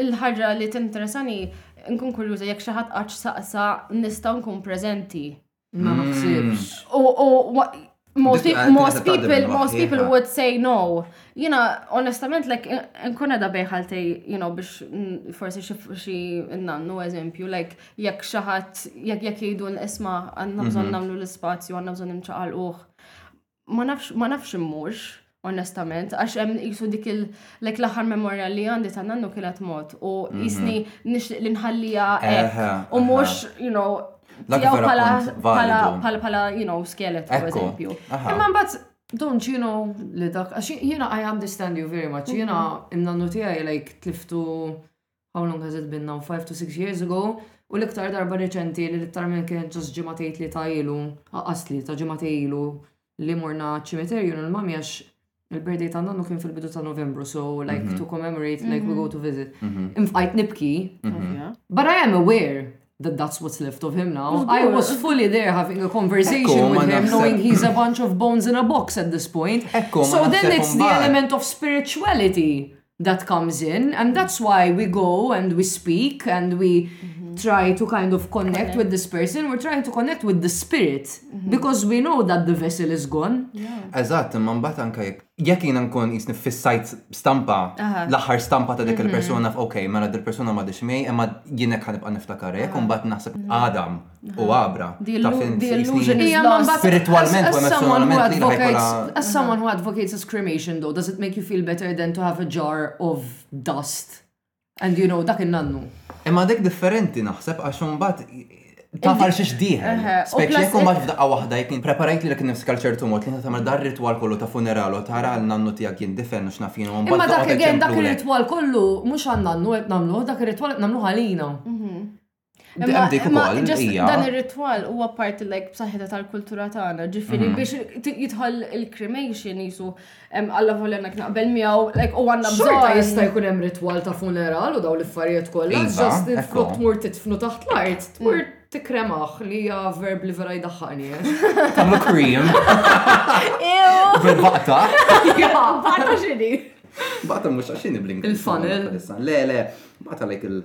Speaker 5: Il-ħaġa li tinteressani nkun kurjuża jekk xi ħadd qatt saqsa nista' nkun preżenti.
Speaker 3: Ma naħsibx.
Speaker 5: U most,
Speaker 4: Dik- people,
Speaker 5: most,
Speaker 4: dik- dik-
Speaker 5: people,
Speaker 4: dik-
Speaker 5: most dik- people
Speaker 4: dik-
Speaker 5: would say no. Jina, onestament, like, nkun edha bejħaltej, you know, biex mm, forsi xi xi nannu eżempju, like, jekk xaħat, jekk jekk jgħidu l-isma, għanna bżon namlu l-spazju, għanna bżon nimċaqal uħ. ma nafx ma nafx immurx, onestament, għax hemm jisu dik il lek l-aħħar memorja li għandi ta' nannu kienet mod u mhm. jisni nixtieq li nħallija u mhux, you know, tiegħu bħala bħala you know, skelet, per eżempju.
Speaker 3: Imma mbagħad Don't you know li dak, għax jina I understand you very much, jina mhm. imnannu tijaj like tliftu How long has it been now, five to six years ago? U l-iktar darba reċenti li litteralment kienet ġast ġimgħatejn tlieta ilu, aqqas tlieta ġimgħatejn ilu li morna ċ-ċimiterju nil-mami għax il-birthday ta' nannu kien fil-bidu ta' Novembru, so like mhm. to commemorate, like we go to visit. Mhm. Imfqajt nibki,
Speaker 5: mhm.
Speaker 3: but I am aware that that's what's left of him now. I was fully there having a conversation with him, knowing he's a bunch of bones in a box at this point. So then it's the element of spirituality. that comes in and that's why we go and we speak and we mm -hmm. try to kind of connect with this person, we're trying to connect with the spirit mm -hmm. because we know that the vessel is gone.
Speaker 4: Eżatt, imma mbagħad anke jekk jiena nkun jisni fis-sajt stampa, l-aħħar stampa ta' dik mhm. il-persuna f'ok, mela dik persuna ma dix miej, imma jiena ħanibqa' niftakar hekk, u mbagħad naħseb Adam.
Speaker 3: Mhm.
Speaker 5: u
Speaker 3: għabra.
Speaker 4: Spiritualment, u emozjonalment li ħajkola.
Speaker 3: As someone who advocates as cremation though, does it make you feel better than to have a jar of dust? And you know, dak il-nannu.
Speaker 4: Imma dik differenti naħseb għax mbagħad tafar xiex diħel. Speċi jekk mbagħad f'daqqa waħda jekk preparajt li kien nifsikal ċertu mod li inti tagħmel dar ritwal kollu ta' funeral u tara għal nannu tiegħek jien difen x'na fien u mbagħad.
Speaker 3: Imma dak dak ir-ritwal kollu mhux għan nannu qed nagħmluh, dak ir-ritwal qed nagħmluh għalina.
Speaker 4: Mhm. Imma dik imma ukoll
Speaker 5: just
Speaker 4: hija
Speaker 5: dan ir-ritwal huwa parti like b'saħħitha tal-kultura tagħna, ġifieri Mhm. biex ti- jidħol il-cremation jisu em, alla volja nek naqbel miegħu like u għandna
Speaker 3: Xorta jista'
Speaker 5: bżonn.
Speaker 3: jkun hemm ritwal ta' funeral u daw l-affarijiet kollha,
Speaker 4: Iva,
Speaker 3: ġast li
Speaker 4: ekku.
Speaker 3: flok tmur titfnu taħt l-art, tmur Mm. tikremaħ li hija verb li vera jdaħħani.
Speaker 4: tagħmlu cream bil-baqta.
Speaker 5: Bata xini.
Speaker 4: Baqta mhux għax xini bl-Ingliż.
Speaker 3: Il-funnel.
Speaker 4: Le, le, baqta like
Speaker 5: il-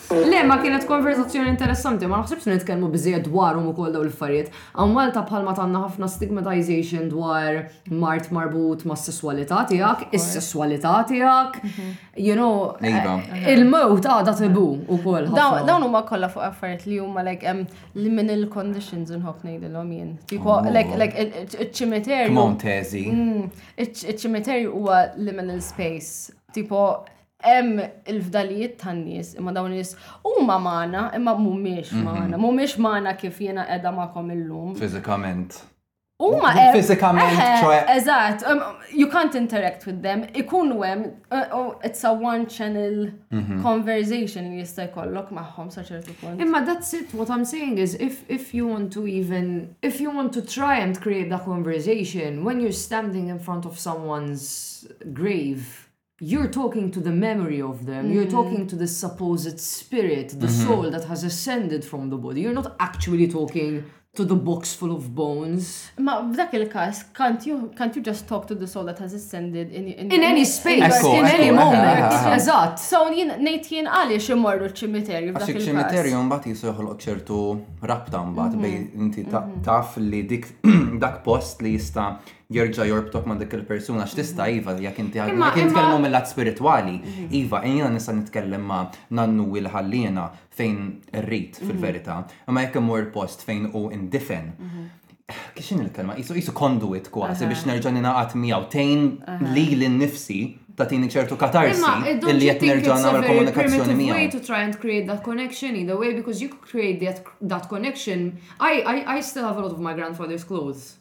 Speaker 3: Le, ma kienet konverzazzjoni interessanti, ma naħsibx li nitkellmu biżejjed dwarhom ukoll dawn l-affarijiet. Hawn Malta bħalma tgħandna ħafna stigmatization dwar mard marbut mas-sesswalità tiegħek, is-sesswalità tiegħek, mhm. you know,
Speaker 4: iva.
Speaker 3: eh, il-mewt għadha tibu ukoll.
Speaker 5: Dawn dawn huma kollha fuq affarijiet li huma like hemm liminal conditions inħobb ngħidilhom jien. Tipo oh. like like iċ-ċimiterju.
Speaker 4: Montezi.
Speaker 5: Mm, iċ-ċimiterju huwa liminal space. Tipo Hemm il-fdalijiet tan-nies, imma dawn nies huma magħna, imma mhumiex mhm. magħna, mhumiex magħna kif jiena qiegħda magħkom illum.
Speaker 4: Fiżikament.
Speaker 5: Huma hemm.
Speaker 4: Fiżikament, ċoe.
Speaker 5: Eżatt, um, you can't interact with them. Ikunu hemm, uh, oh, it's a one channel mhm. conversation li jista' jkollok magħhom sa ċertu punt.
Speaker 3: Imma that's it, what I'm saying is if if you want to even if you want to try and create that conversation when you're standing in front of someone's grave You're talking to the memory of them, you're talking to the supposed spirit, the mhm. soul that has ascended from the body. You're not actually talking to the box full of bones.
Speaker 5: Ma f'dak il-kas, can't you, can't you just talk to the soul that has ascended in, in,
Speaker 3: in any space,
Speaker 4: ekko,
Speaker 3: in any moment? Eżatt.
Speaker 5: So jien ngħid jien għaliex imorru ċ-ċimiterju f'dak il-kas.
Speaker 4: ċimiterju mbagħad jisu joħloq ċertu rabta mbagħad mhm. bej inti mhm. taf li dik dak post li jista' jerġa' jorbtok ma' dik il-persuna x'tista' mhm. iva jekk inti
Speaker 3: għadu.
Speaker 4: Jekk nitkellmu mill-lat spiritwali, mhm. iva jiena nista' nitkellem ma' nannu il ħalliena fejn rrit mhm. fil-verità, imma jekk imur post fejn u indifen. Kixin il-kelma, jisu jisu konduit kważi biex nerġa' ninaqat miegħu tejn li l-nifsi tatini ċertu katarsi illi
Speaker 3: jett
Speaker 4: nerġa' nagħmel komunikazzjoni
Speaker 3: miegħu. way to try and create that connection either way because you could create that, that connection. I, I, I still have a lot of my grandfather's clothes.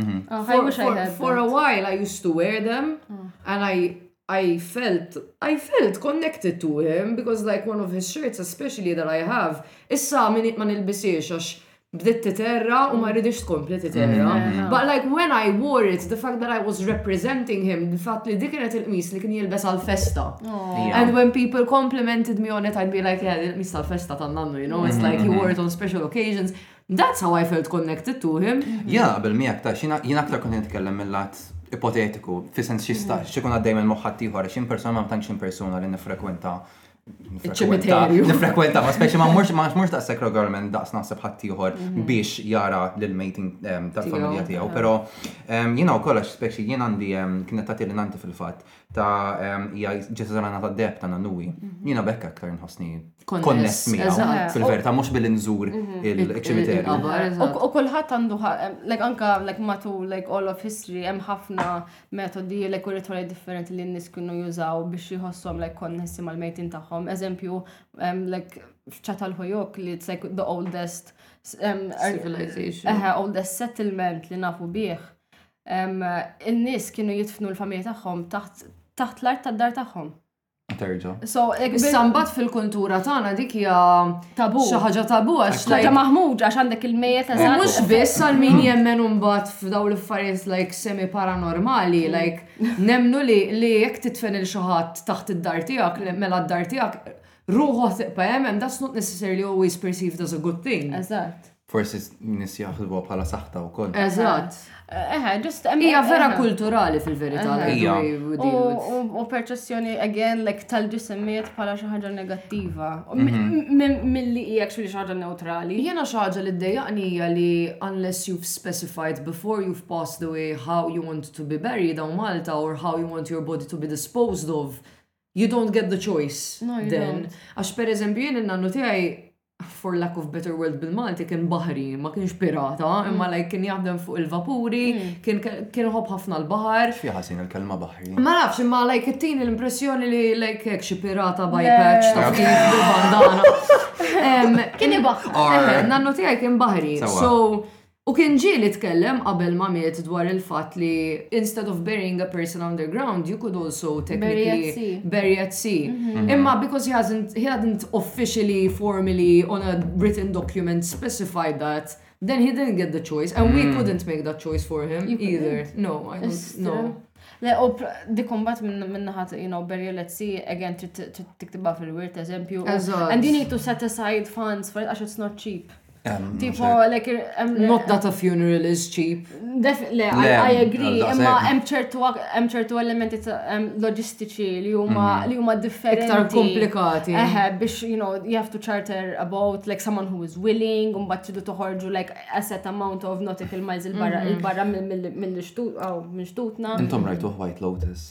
Speaker 3: Mhm.
Speaker 5: Oh, I wish I
Speaker 3: for,
Speaker 5: had
Speaker 3: for a
Speaker 5: that.
Speaker 3: while I used to wear them Oh. and I I felt I felt connected to him because like one of his shirts especially that I have issa min ma nilbisiex għax bdiet titerra u ma rridix tkompli titerra. Mhm. But like when I wore it, the fact that I was representing him, the fact li dik kienet il-qmis li kien jilbes għal-festa. Oh.
Speaker 4: Yeah.
Speaker 3: And when people complimented me on it, I'd be like, yeah, il-qmis tal-festa tan-nannu, you know, it's like he wore it on special occasions. That's how I felt connected to him.
Speaker 4: Jiena naqbel miegħek ta' xina, jiena aktar kont nitkellem mill-lat ipotetiku, fi sens xista, xikun għaddej minn moħħ ħaddieħor, għax jien persona ma tantx persuna li nifrekwenta
Speaker 3: ċimiterju.
Speaker 4: Nifrekwenta, ma speċi ma mhux ma mhux daqshekk regolarment daqs naħseb ħaddieħor mhm. biex jara lil mating ehm, tal-familja tiegħu, però ehm, jiena wkoll għax speċi jien għandi ehm, kienet tagħti nanti fil-fatt ta' hija ġesa tal-għana ta' deb ta' nannuwi. Mhm. Jiena bekk aktar nħossni
Speaker 3: konness
Speaker 4: miegħu fil-verità mhux billi
Speaker 3: nżur
Speaker 5: mhm.
Speaker 3: il-ċimiterju.
Speaker 5: U kulħadd għandu like anka like matul like all of history hemm ħafna metodi like u ritorji differenti li n-nies kienu jużaw biex jħossom like konnessi mal-mejtin tagħhom. Eżempju like f'ċatal ħojok li it's like the oldest
Speaker 3: civilization.
Speaker 5: Oldest settlement li nafu bih in-nies kienu jitfnu l-familja tagħhom taħt l-art tad-dar tagħhom.
Speaker 4: Terġa.
Speaker 5: So,
Speaker 3: sambat fil-kultura tagħna dik hija
Speaker 5: tabu.
Speaker 3: Xi ħaġa tabu għax ħaġa
Speaker 5: maħmuġ għax għandek
Speaker 3: il-mejjet
Speaker 5: eżatt.
Speaker 3: Mhux biss għal min jemmen imbagħad f'daw l-affarijiet like semi paranormali, like nemnu li li jekk titfen il xi ħadd taħt id-dar tiegħek, mela d-dar tiegħek ruħu tiqpa hemm hemm that's not necessarily always perceived as a good thing.
Speaker 5: Eżatt.
Speaker 4: Forsi nis jaħsbuha bħala saħta wkoll.
Speaker 3: Eżatt.
Speaker 5: Eħe, ġust hemm.
Speaker 3: Hija vera kulturali fil-verità.
Speaker 4: Hija.
Speaker 5: U perċessjoni again like tal-ġisimiet bħala xi ħaġa negattiva. Mhm. Milli hija actually xi ħaġa neutrali.
Speaker 3: Jiena xi ħaġa li ddejjaqni hija li unless you've specified before you've passed the way how you want to be buried down Malta or how you want your body to be disposed of, you don't get the choice.
Speaker 5: No, you don't.
Speaker 3: Għax per eżempju jien in-nannu tiegħi for lack of better word bil-Malti kien baħri, ma kienx pirata, mm. imma lajk kien jaħdem fuq il-vapuri, mm. kien hob ħafna l-baħar.
Speaker 4: Fi ħasin il-kelma baħri.
Speaker 3: Ma nafx, imma lajk it-tini l-impressjoni li lajk hekk xi pirata by patch ta' bandana. Kien
Speaker 4: ibaħ.
Speaker 3: Nannu tiegħi kien baħri. So U kien ġie li tkellem qabel ma miet dwar il-fatt li instead of burying a person underground you could also technically bury at sea. Imma because he hasn't he hadn't officially formally on a written document specified that then he didn't get the choice and we couldn't make that choice for him either. No, I don't no.
Speaker 5: Le, u dik imbagħad min-naħa you know burial at sea again trid tiktibha fil-wirt eżempju. And you need to set aside funds for it għax it's not cheap. Tipo, like,
Speaker 3: not that a funeral is cheap.
Speaker 5: Definitely, I agree, imma hemm ċertu elementi loġistiċi li huma mhm. li huma differenti.
Speaker 3: Iktar komplikati.
Speaker 5: Eħe, biex, you know, you have to charter about like someone who is willing, un bat ċidu toħorġu like a set amount of nautical miles il-barra mhm. il-barra mill-xtut, minn xtutna.
Speaker 4: Intom rajtuħ White Lotus.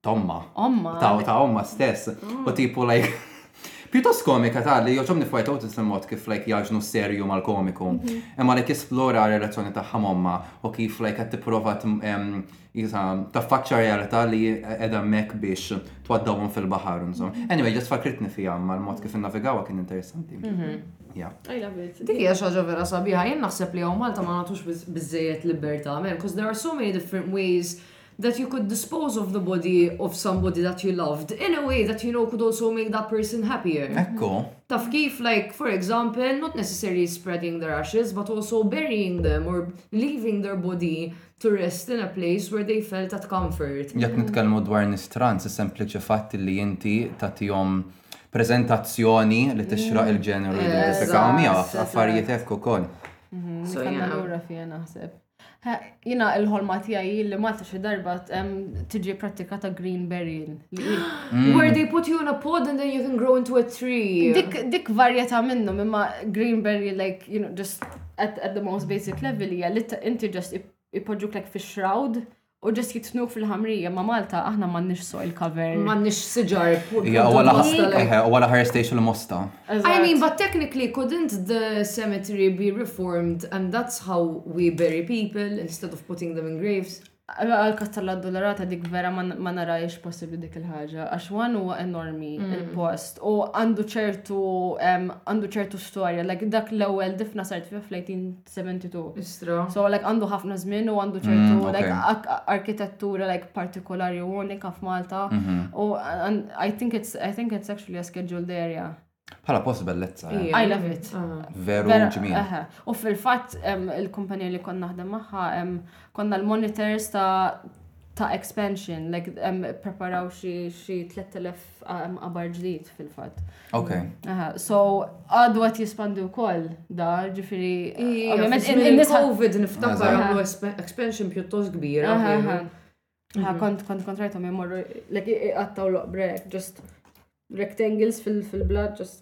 Speaker 4: tomma.
Speaker 5: Omma.
Speaker 4: Ta' ta' omma stess. U tipu like. Pjuttost komika ta' li joġom nifwajt otis il-mod kif like jaġnu serju mal-komiku. Imma like jisplora relazzjoni tagħha momma u kif like qed tipprova t- em, jisa, taffaċċa realtà li edha hemmhekk biex twaddawhom fil-baħar. insomma. Anyway, just fakritni fiha ma l-mod kif innavigawha kien interessanti. Yeah.
Speaker 5: I love it.
Speaker 3: Dik hija xi ħaġa vera sabiħa, jien naħseb li hawn Malta ma nagħtux biż- biżżejjed libertà, man, 'cause there are so many different ways that you could dispose of the body of somebody that you loved in a way that you know could also make that person happier.
Speaker 4: Ekku.
Speaker 3: Taf kif, like, for example, not necessarily spreading their ashes, but also burying them or leaving their body to rest in a place where they felt at comfort.
Speaker 4: Jekk nitkellmu dwar nis trans, is-sempliċi fatt li inti tagħtihom preżentazzjoni li tixraq mm. il-ġeneru identifikaw miegħu affarijiet hekk ukoll.
Speaker 3: Mhm,
Speaker 5: so,
Speaker 3: yeah.
Speaker 5: Allura fija naħseb. Jina il-ħolma tijaj li Malta xi darba tiġi prattikata green berrying.
Speaker 4: Mm.
Speaker 3: Where they put you in a pod and then you can grow into a tree.
Speaker 5: Dik, dik varjeta minnu, imma green berry like, you know, just at, at the most basic level hija li inti just ipoġġuk like fi shroud U ġest jitfnu fil-ħamrija ma' Malta aħna m'għandniex soil cover.
Speaker 3: M'għandniex siġar.
Speaker 4: Ja, u għala ħar station l-mosta.
Speaker 3: I mean, but technically couldn't the cemetery be reformed and that's how we bury people instead of putting them in graves?
Speaker 5: Għal-kastalla d-dollarata dik vera ma narajx possibli dik il-ħagġa, għax wan huwa enormi mm. il-post u għandu ċertu għandu ċertu storja, like dak l-ewwel difna sart fi fl-18 72.
Speaker 3: Istra.
Speaker 5: So, like, għandu ħafna żmien u għandu ċertu,
Speaker 4: mm, okay.
Speaker 5: like, arkitettura, like, partikolari u unika f'Malta. Mm -hmm. U I think it's, I think it's actually a scheduled area.
Speaker 4: Bħala post bellezza. Eh?
Speaker 5: I love it.
Speaker 3: Ah.
Speaker 4: Veru ġmien.
Speaker 5: U fil-fatt il-kumpanija li konna naħdem magħha konna l-monitors ta' ta' expansion, like preparaw xi 3000 F'qam qabar ġdid fil-fatt.
Speaker 4: Ok.
Speaker 5: Aha, so għadu għat jispandi wkoll da, ġifiri. Ovvjament, in- in- in-nisa-
Speaker 3: Covid niftakar
Speaker 4: Eżatt.
Speaker 3: għamlu espe- expansion pjuttost kbira.
Speaker 5: Aha,
Speaker 3: kienu.
Speaker 5: aha. Aha, kont kont kont rajtom jmorru, like iqattaw l-oqbrek, just rectangles fil- fil-blad, just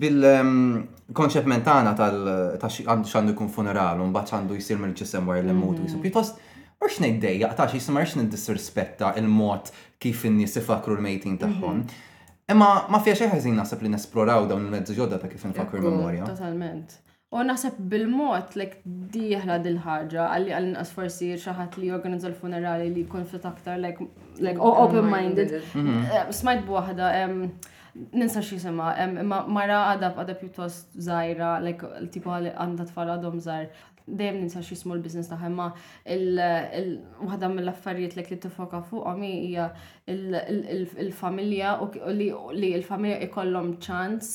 Speaker 4: Bil-konċepment tagħna tal x'għandu jkun funeral u mbagħad x'għandu jsir mill-ġisem wara li mmutu jisu pjuttost Mhux ngħid dejjaq ta' xi ma rridx niddisrispetta il-mod kif in-nies ifakru l-mejtin tagħhom. Imma ma fiha xejn ħażin naħseb li nesploraw dawn il-mezzi ġodda ta' kif infakru l-memorja.
Speaker 5: Totalment. U naħseb bil-mod lek dieħla dil-ħaġa, għalli għal-inqas forsi xaħat li jorganizza l-funerali li jkun fit aktar like mm-hmm. open-minded. Mm-hmm. Eh, smajt b'waħda, ninsa xisima, imma mara għada għada pjuttost zaħira, like tipo għanda tfal għadhom zaħir, dejjem ninsa xi small business ta' imma waħda mill-affarijiet li tifoka fuqhom hija il-familja u li l-familja ikollhom ċans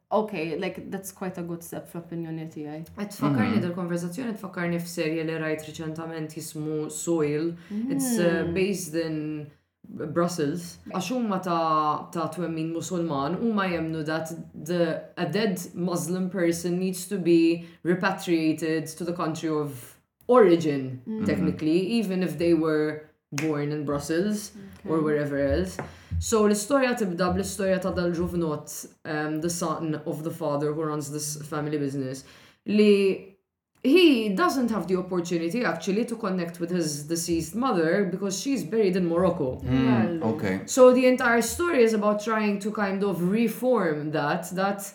Speaker 5: Ok, like, that's quite a good step fl-opinjoni tijaj.
Speaker 3: Għed tfakkarni mhm. dil-konverzazzjoni, tfakkarni f-serje li rajt reċentament jismu Soil. It's uh, hmm. based in Brussels. Għax huma ta' twemmin musulman, huma jemnu that the, a dead Muslim person needs to be repatriated to the country of origin, mhm. technically, even if they were born in Brussels or wherever else. So l-istorja tibda bl-istorja ta' dal-ġuvnot, um, the son of the father who runs this family business, li he doesn't have the opportunity actually to connect with his deceased mother because she's buried in Morocco.
Speaker 4: Mm, okay.
Speaker 3: So the entire story is about trying to kind of reform that, that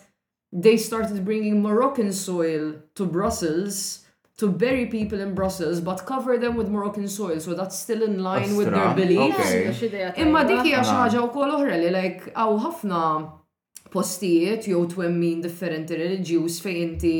Speaker 3: They started bringing Moroccan soil to Brussels to bury people in Brussels but cover them with Moroccan soil so that's still in line with their beliefs. Imma dik hija xi ħaġa wkoll oħra li like hawn ħafna postijiet jew twemmin differenti reliġjuż fejn inti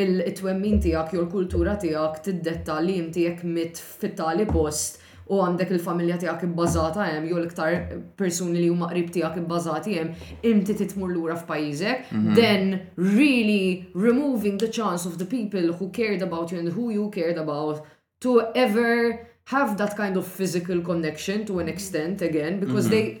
Speaker 3: il-twemmin tiegħek jew il-kultura tiegħek tiddetta li inti jekk mitt fit-tali post u għandek il-familja tiegħek ibbażata hemm jew l-iktar persuni li huma qrib tiegħek ibbażati hemm, inti trid tmur lura f'pajjiżek, mhm. then really removing the chance of the people who cared about you and who you cared about to ever have that kind of physical connection to an extent again because
Speaker 5: mm -hmm. they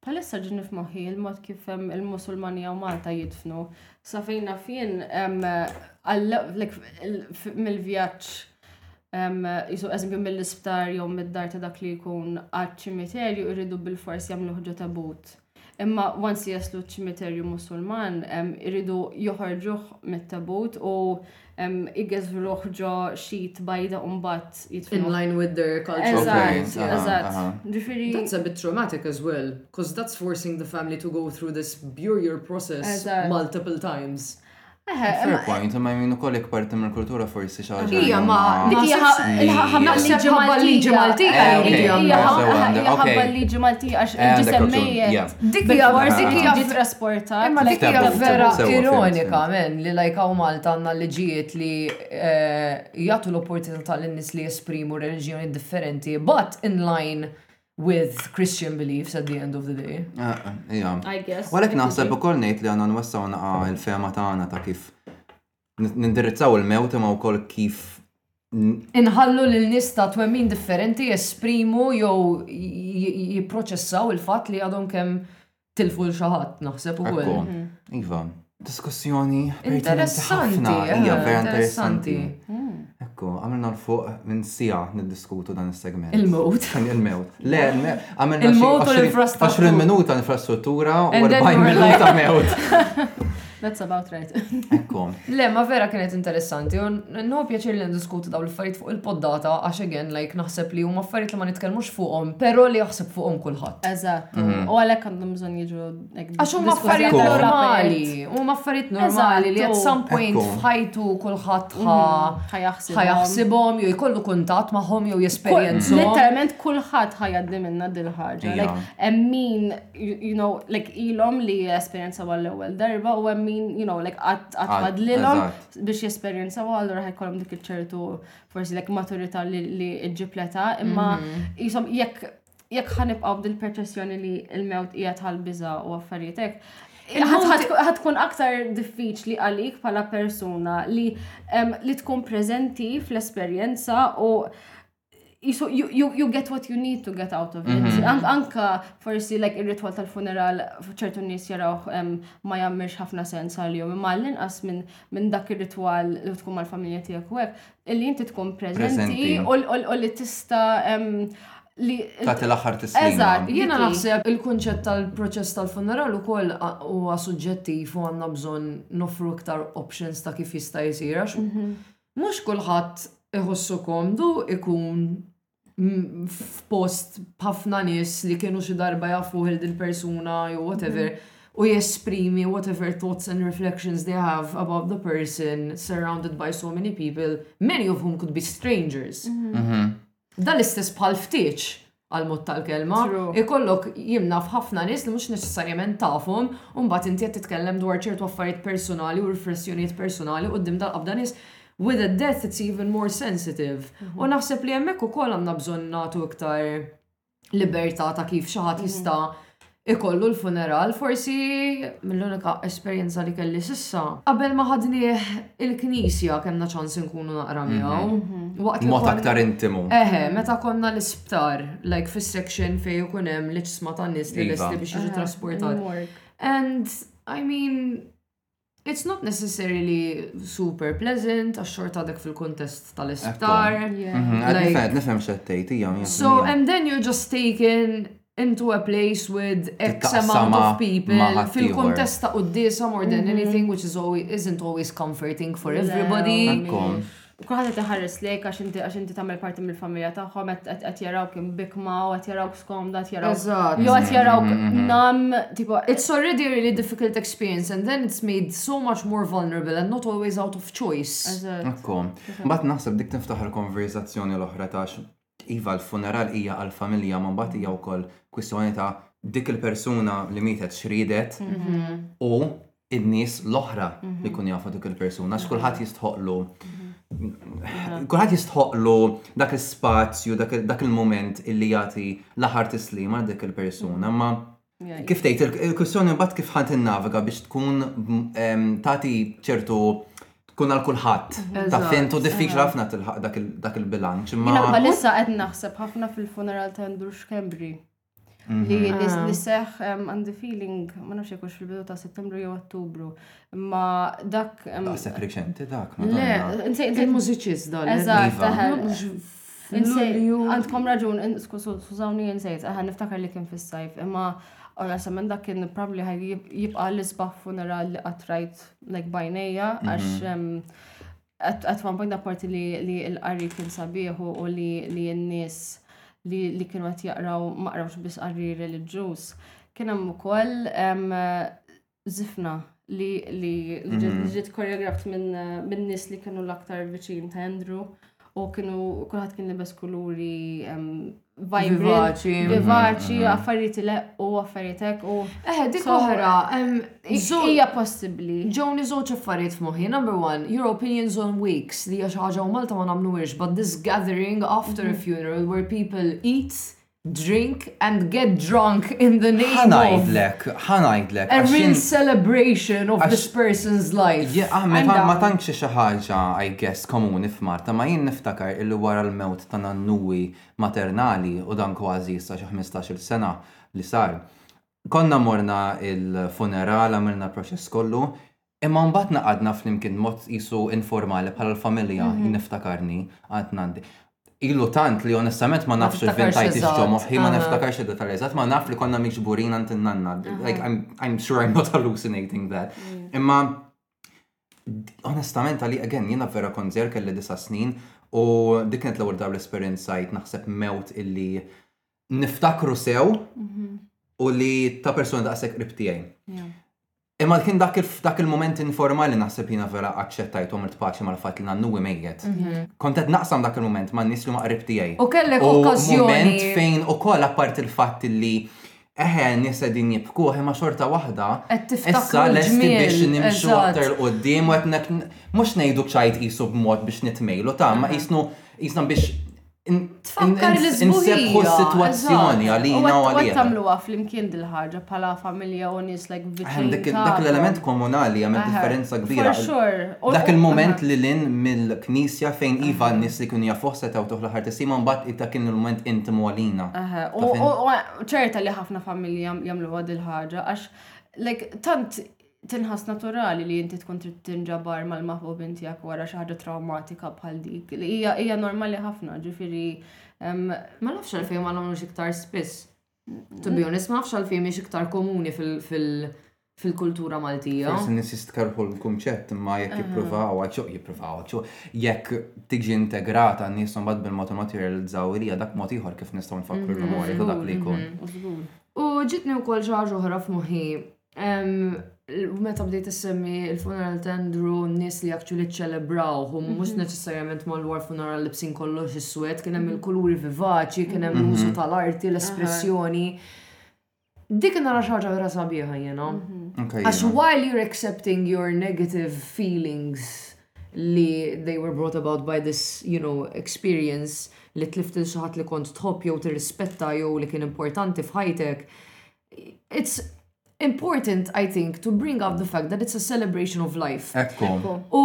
Speaker 5: Bħalissa ġieni f'moħħi il-mod kif il-Musulmanija u Malta jidfnu. Sa fejn naf jien mill-vjaġġ jisu eżempju mill-isptar jew mid-dar ta' dak li jkun għad-ċimiterju irridu bil-fors jagħmlu ħġa tabut. Imma once jaslu ċ-ċimiterju musulman irridu joħorġuh mit-tabut u iggeżvluh ġo xit bajda u
Speaker 3: mbagħad
Speaker 5: jitfnu.
Speaker 3: In line with their
Speaker 4: culture.
Speaker 5: Eżatt, eżatt. Ġifieri.
Speaker 3: That's a bit traumatic as well, because that's forcing the family to go through this burial process multiple times.
Speaker 4: Fair point, imma jminu kollek parti mill kultura forsi xaġa.
Speaker 3: Ija, ma,
Speaker 5: dik hija ħabba liġi
Speaker 3: Maltija.
Speaker 4: Ija
Speaker 5: ħabba liġi Maltija għax il-ġisem mejjet.
Speaker 3: Dik hija
Speaker 5: tiġi trasportat.
Speaker 3: Imma dik hija vera ironika men li like hawn Malta għandna liġijiet li eh, jagħtu l-opportunità lin-nies li jesprimu reliġjoni differenti, but in line with Christian beliefs at the end of the day.
Speaker 4: Eh, eh, Ija.
Speaker 5: I guess.
Speaker 4: Walek naħseb ukoll ngħid li għandna nwessaw naqa' il-fema tagħna ta' kif Nindirizzaw il-mewt imma wkoll kif
Speaker 3: Inħallu lil nies ta' twemmin differenti jesprimu jew jipproċessaw il-fatt li għadhom kemm tilfu l xi
Speaker 4: ħadd naħseb
Speaker 3: ukoll. Mhm.
Speaker 4: Iva, diskussjoni
Speaker 3: interessanti,
Speaker 4: hija vera
Speaker 3: interessanti.
Speaker 4: Mm. Ekku, għamilna l-fuq minn sija niddiskutu dan is-segment.
Speaker 3: Il-mewt.
Speaker 4: Il-mewt. Le, għamilna
Speaker 3: il-mewt u l-infrastruttura.
Speaker 4: 20 minuta infrastruttura u 40 minuta mewt.
Speaker 5: That's about right.
Speaker 4: Ekku.
Speaker 3: Le, ma vera kienet interessanti, u nħu pjaċir li ndiskutu daw l-affarijiet fuq il-poddata, għax again, like, naħseb li huma affarijiet li ma nitkellmux fuqhom, però li jaħseb fuqhom kulħadd.
Speaker 5: Eżatt.
Speaker 4: Mhm.
Speaker 5: U għalhekk għandhom bżonn jiġu
Speaker 3: Għax huma affarijiet normali, huma affarijiet normali li at some point f'ħajtu kulħadd
Speaker 5: mhm. ħajaħsibhom,
Speaker 3: jew jkollu kuntatt magħhom jew jesperjenzu.
Speaker 5: Literalment kulħadd ħajaddi minna dil-ħarġa. Min you know, like ilom li jesperienza għall ewwel darba u hemm min, you know, like qatt
Speaker 4: fadlilhom
Speaker 5: biex jesperienza għal allura ħajkolhom dik il-ċertu forsi like maturità li ġipleta, imma mhm. jisom jekk jekk ħanibqgħu dil-perċessjoni li l-mewt hija tal biża u affarijiet hekk, ħatkun aktar diffiċli għalik pala persuna li li tkun prezenti fl-esperjenza u jisu, you, you, you get what you need to get out of it. Mhm. An- Anka forsi like ir-ritwal tal-funeral ċertu nies jaraw em, ma jagħmilx ħafna sens għalihom, imma l-inqas minn min dak ir-ritwal li tkun mal-familja tiegħek u hekk, li inti tkun preżenti
Speaker 4: Preżenti.
Speaker 5: u l- u l- u li tista' em, li
Speaker 4: Tagħti l-aħħar tislima.
Speaker 5: Eżatt,
Speaker 3: Jiena
Speaker 5: Titi.
Speaker 3: naħseb il-kunċett tal-proċess tal-funeral ukoll a- huwa suġġettiv u għandna bżonn noffru iktar options ta' kif jista' jsir għax Mhm. Mhux kulħadd iħossu komdu jkun f'post b'ħafna nies li kienu xi darba jafuh il din persuna jew whatever u jesprimi whatever thoughts and reflections they have about the person surrounded by so many people, many of whom could be strangers. Mhm. Dan l-istess bħal ftieċ għal mod
Speaker 5: tal-kelma,
Speaker 3: ikollok jimna f'ħafna nies li mhux neċessarjament tafhom, u mbagħad inti qed titkellem dwar ċertu affarijiet personali u riflessjonijiet personali quddiem dal-qabda nies, with a death it's even more sensitive. U naħseb li hemmhekk ukoll għandna bżonn nagħtu iktar libertà ta' kif xi ħadd mhm. jista' ikollu l-funeral, forsi mill-unika esperjenza li kelli sissa. Qabel ma ħadnieh il-knisja kellna ċans inkunu naqra mhm. miegħu. Mhm.
Speaker 4: Mod aktar intimu.
Speaker 3: Eħe, meta konna l-isptar, like fis-section fejn ikun hemm l-ġisma tan-nies li
Speaker 4: iva.
Speaker 3: lesti biex jiġu trasportat. And I mean, It's not necessarily super pleasant, għax xorta għadek fil-kontest tal-isptar.
Speaker 4: Mhm, Għad
Speaker 3: like-
Speaker 4: nifhem, nifhem xattejt, hija hija
Speaker 3: So,
Speaker 4: fil-mija.
Speaker 3: and then you're just taken into a place with X
Speaker 4: Tittaqsa
Speaker 3: amount ma- of
Speaker 4: ma'
Speaker 3: people
Speaker 4: ħaddieħor.
Speaker 3: fil-kontest ta' quddisa more than anything, which is always, isn't always comforting for everybody.
Speaker 4: Ekkom.
Speaker 5: U kulħadd qed iħares lejk għax inti għax inti tagħmel parti mill-familja tagħhom, qed qed qed jarawk imbikkma u qed jarawk skomda, qed jarawk
Speaker 3: Eżatt.
Speaker 5: jew qed jarawk numb, tipo
Speaker 3: It's already a really difficult experience and then it's made so much more vulnerable and not always out of choice.
Speaker 5: Eżatt.
Speaker 4: Ekku. Mbagħad naħseb dik tinftaħ il-konverżazzjoni l-oħra ta' x- Iva l-funeral hija għall-familja ma mbagħad hija wkoll kwistjoni ta' dik il-persuna li mietet x'riedet u n-nies l-oħra li jkunu jafu dik il-persuna għax kulħadd jistħoqlu kulħadd jistħoqlu dak l-ispazju dak il-mument illi jagħti l-aħħar tislima dik il-persuna imma Kif tgħid, il-kwistjoni mbagħad kif ħadd innaviga biex tkun tagħti ċertu tkun għal kulħadd. Ta' fintu diffiċli ħafna tilħaq dak il-bilanċ. Imma
Speaker 5: bħalissa qed naħseb ħafna fil-funeral ta' Andrew Xkembri. Mhm. Li ah. nisseħ għandi feeling, ma nafx jekk fil-bidu ta' settembru jew ottubru. Imma dak.
Speaker 4: Naħseb reċenti dak.
Speaker 3: Le, il-mużiċist dal.
Speaker 5: Eżatt,
Speaker 4: iva.
Speaker 5: Għandkom raġun, skużawni insejt, għan niftakar li kien fis-sajf, imma onestament dak kien probably ħaj jibqa l-isbaħ funeral li qatrajt like bajnejja, mhm. għax għat fan point apparti li l-qarri kien sabiħu u li n-nis li kienu għat jaqraw maqrawx bis qarri religjuż. Kien hemm ukoll zifna li mhm. ġiet koreograft minn nis li kienu l-aktar viċin ta' Andrew u kienu kulħadd kien libes kuluri vivaċi, mhm,
Speaker 3: vivaċi,
Speaker 5: mhm. affarijiet le u affarijiet hekk u.
Speaker 3: Eh, dik oħra,
Speaker 5: hija possibbli.
Speaker 3: Ġewni żewġ affarijiet f'moħħi. Number one, your opinions on weeks li hija xi ħaġa u Malta ma nagħmluhiex, but this gathering after a funeral where people eat drink and get drunk in the name of.
Speaker 4: Ħa ngħidlek,
Speaker 3: ħa
Speaker 4: ngħidlek.
Speaker 3: A
Speaker 4: real
Speaker 3: celebration of this person's life.
Speaker 4: Ma tantx xi ħaġa, I guess, komuni f'Malta, ma jien niftakar illi wara l-mewt ta' nannuwi maternali u dan kważi issa xi 15-il sena li sar. Konna morna il-funeral, għamilna proċess kollu, Imma mbagħad naqadna flimkien mod qisu informali bħala l-familja jien niftakarni qatt ngħaddi. Ilu tant li onestament ma nafx il-vintajt ġo moħħi, ma niftakarx id-detalji eżatt, ma naf li konna miġburin għand in-nanna. Like, I'm, I'm sure I'm not hallucinating that. Imma onestament għali, again, jiena vera kont zer kelli disa snin u dik kienet l-ewwel darba l-esperjenzajt naħseb mewt illi niftakru sew mhm. u li ta' persuna daqshekk qrib tiegħi. Imma kien dak il-moment informali naħseb jina vera aċċettajthom irtpaċi mal fatt li nannu mejjet. Mhm. Kontet naqsam dak il-moment ma' nis li ma' qrib tiegħi.
Speaker 3: U kellek okkażjoni.
Speaker 4: Moment fejn ukoll apparti il-fatt li eħe nisa din jibku, ma xorta wahda. Issa l-esti biex nimxu aktar l-qoddim, u għetnek mux nejdu ċajt jisu b'mod biex nitmejlu, ta' ma jisnu jisna biex
Speaker 3: Tfakkar
Speaker 4: l-isbuħu
Speaker 3: situazzjoni
Speaker 4: għalina u għalina.
Speaker 5: Għattamlu għaf l-imkien dil-ħagġa pala familja u nis like viċin.
Speaker 4: Dak l-element komunali għamil differenza kbira. Dak il-moment li l-in mill-knisja fejn iva nis li kun jafuħ setaw tuħla ħar tisima mbat id-dak il-moment intimu għalina.
Speaker 5: U ċerta li ħafna familja jamlu għad il-ħagġa għax like tant Tinħass naturali li inti tkun trid tinġabar mal-maħbubin tiegħek wara xi ħaġa trawmatika bħal dik. Hija hija normali ħafna, ġifieri
Speaker 3: Ma nafx għalfejn ma nagħmlux iktar spiss. To be honest, ma nafx għalfejn mhix iktar komuni fil- fil- fil-kultura Maltija.
Speaker 4: Forsi nisist karħu l-kunċett imma jekk jippruvaw, għaxu jippruvaw, għaxu jekk tiġi integrata nies mbagħad bil-mod immaterializzaw li hija dak mod ieħor kif nistgħu nfakkru l-memorja ta' dak li jkun.
Speaker 5: Żgur, żgur.
Speaker 3: U ġitni wkoll xi ħaġa oħra f'moħħi Meta bdejt issemmi il-funeral ta' Andrew, nies li actually ċċelebraw, u mhux mhm. neċessarjament mal-war funeral libsin kollox is-swed, kien hemm mhm. il-kuluri vivaċi, kien hemm mhm. l-użu tal-arti, l-espressjoni. Dik nara xaġa vera sabiħa jena. Għax while you're accepting your negative feelings li they were brought about by this, you know, experience li tlift il-xaħat li kont tħobb jew tirrispetta jew li kien importanti f'ħajtek, It's important, I think, to bring up the fact that it's a celebration of life.
Speaker 4: Ekku.
Speaker 3: U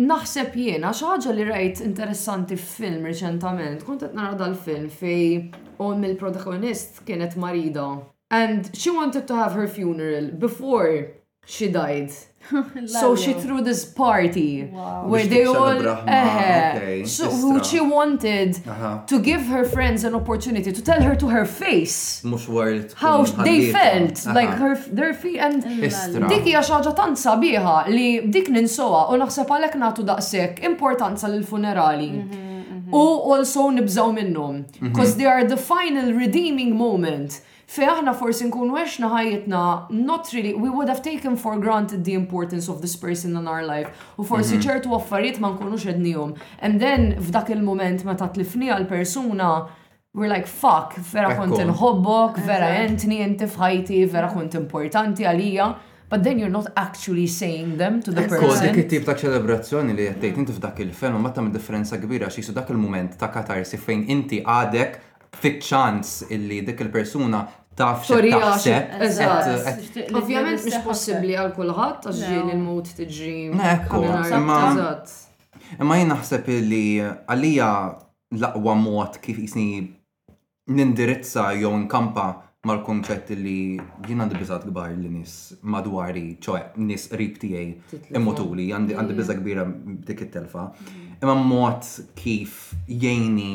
Speaker 3: naħseb jiena, xaħġa li rajt interessanti f'film reċentament, kont qed nara dal-film fej on mill-protagonist kienet marida. And she wanted to have her funeral before she died. so she threw this party
Speaker 5: wow.
Speaker 3: where they all
Speaker 4: okay.
Speaker 3: so
Speaker 4: Istra.
Speaker 3: she wanted
Speaker 4: uh -huh.
Speaker 3: to give her friends an opportunity to tell her to her face how they felt uh -huh. like her their feet and dik hija xaġa tant sabiħa li dik ninsoha u naħseb għalhekk nagħtu daqshekk importanza lil funerali. Mm -hmm. U also nibżaw minnhom. Because mhm. they are the final redeeming moment Fejn aħna forsi nkunu għexna ħajjitna not really, we would have taken for granted the importance of this person in our life u forsi mhm. ċertu affarijiet ma nkunux ednijom. And then f'dak il-moment meta tlifni għal-persuna, We're like, fuck, vera kont nħobbok, vera entni, inti fħajti, vera kont importanti għalija. But then you're not actually saying them to the
Speaker 4: person. Kod
Speaker 3: dik
Speaker 4: it-tip ta' ċelebrazzjoni li jattejt inti f'dak il-film ma ta' differenza kbira xi su dak il-moment ta' katarsi fejn inti għadek fiċ-ċans illi dik il-persuna taf
Speaker 3: x'qed
Speaker 4: taħseb.
Speaker 3: Eżatt. Ovvjament mhux possibbli għal kulħadd għax ġieli il-mod tiġri.
Speaker 4: Ekku, imma. Imma jien naħseb li għalija l-aqwa mod kif jisni nindirizza jew nkampa mal-konċett li jien għandi biżat kbar li nis madwari, ċoħe, nis rib tijaj immutuli, għandi biża kbira dik it-telfa. Imma mod kif jgħini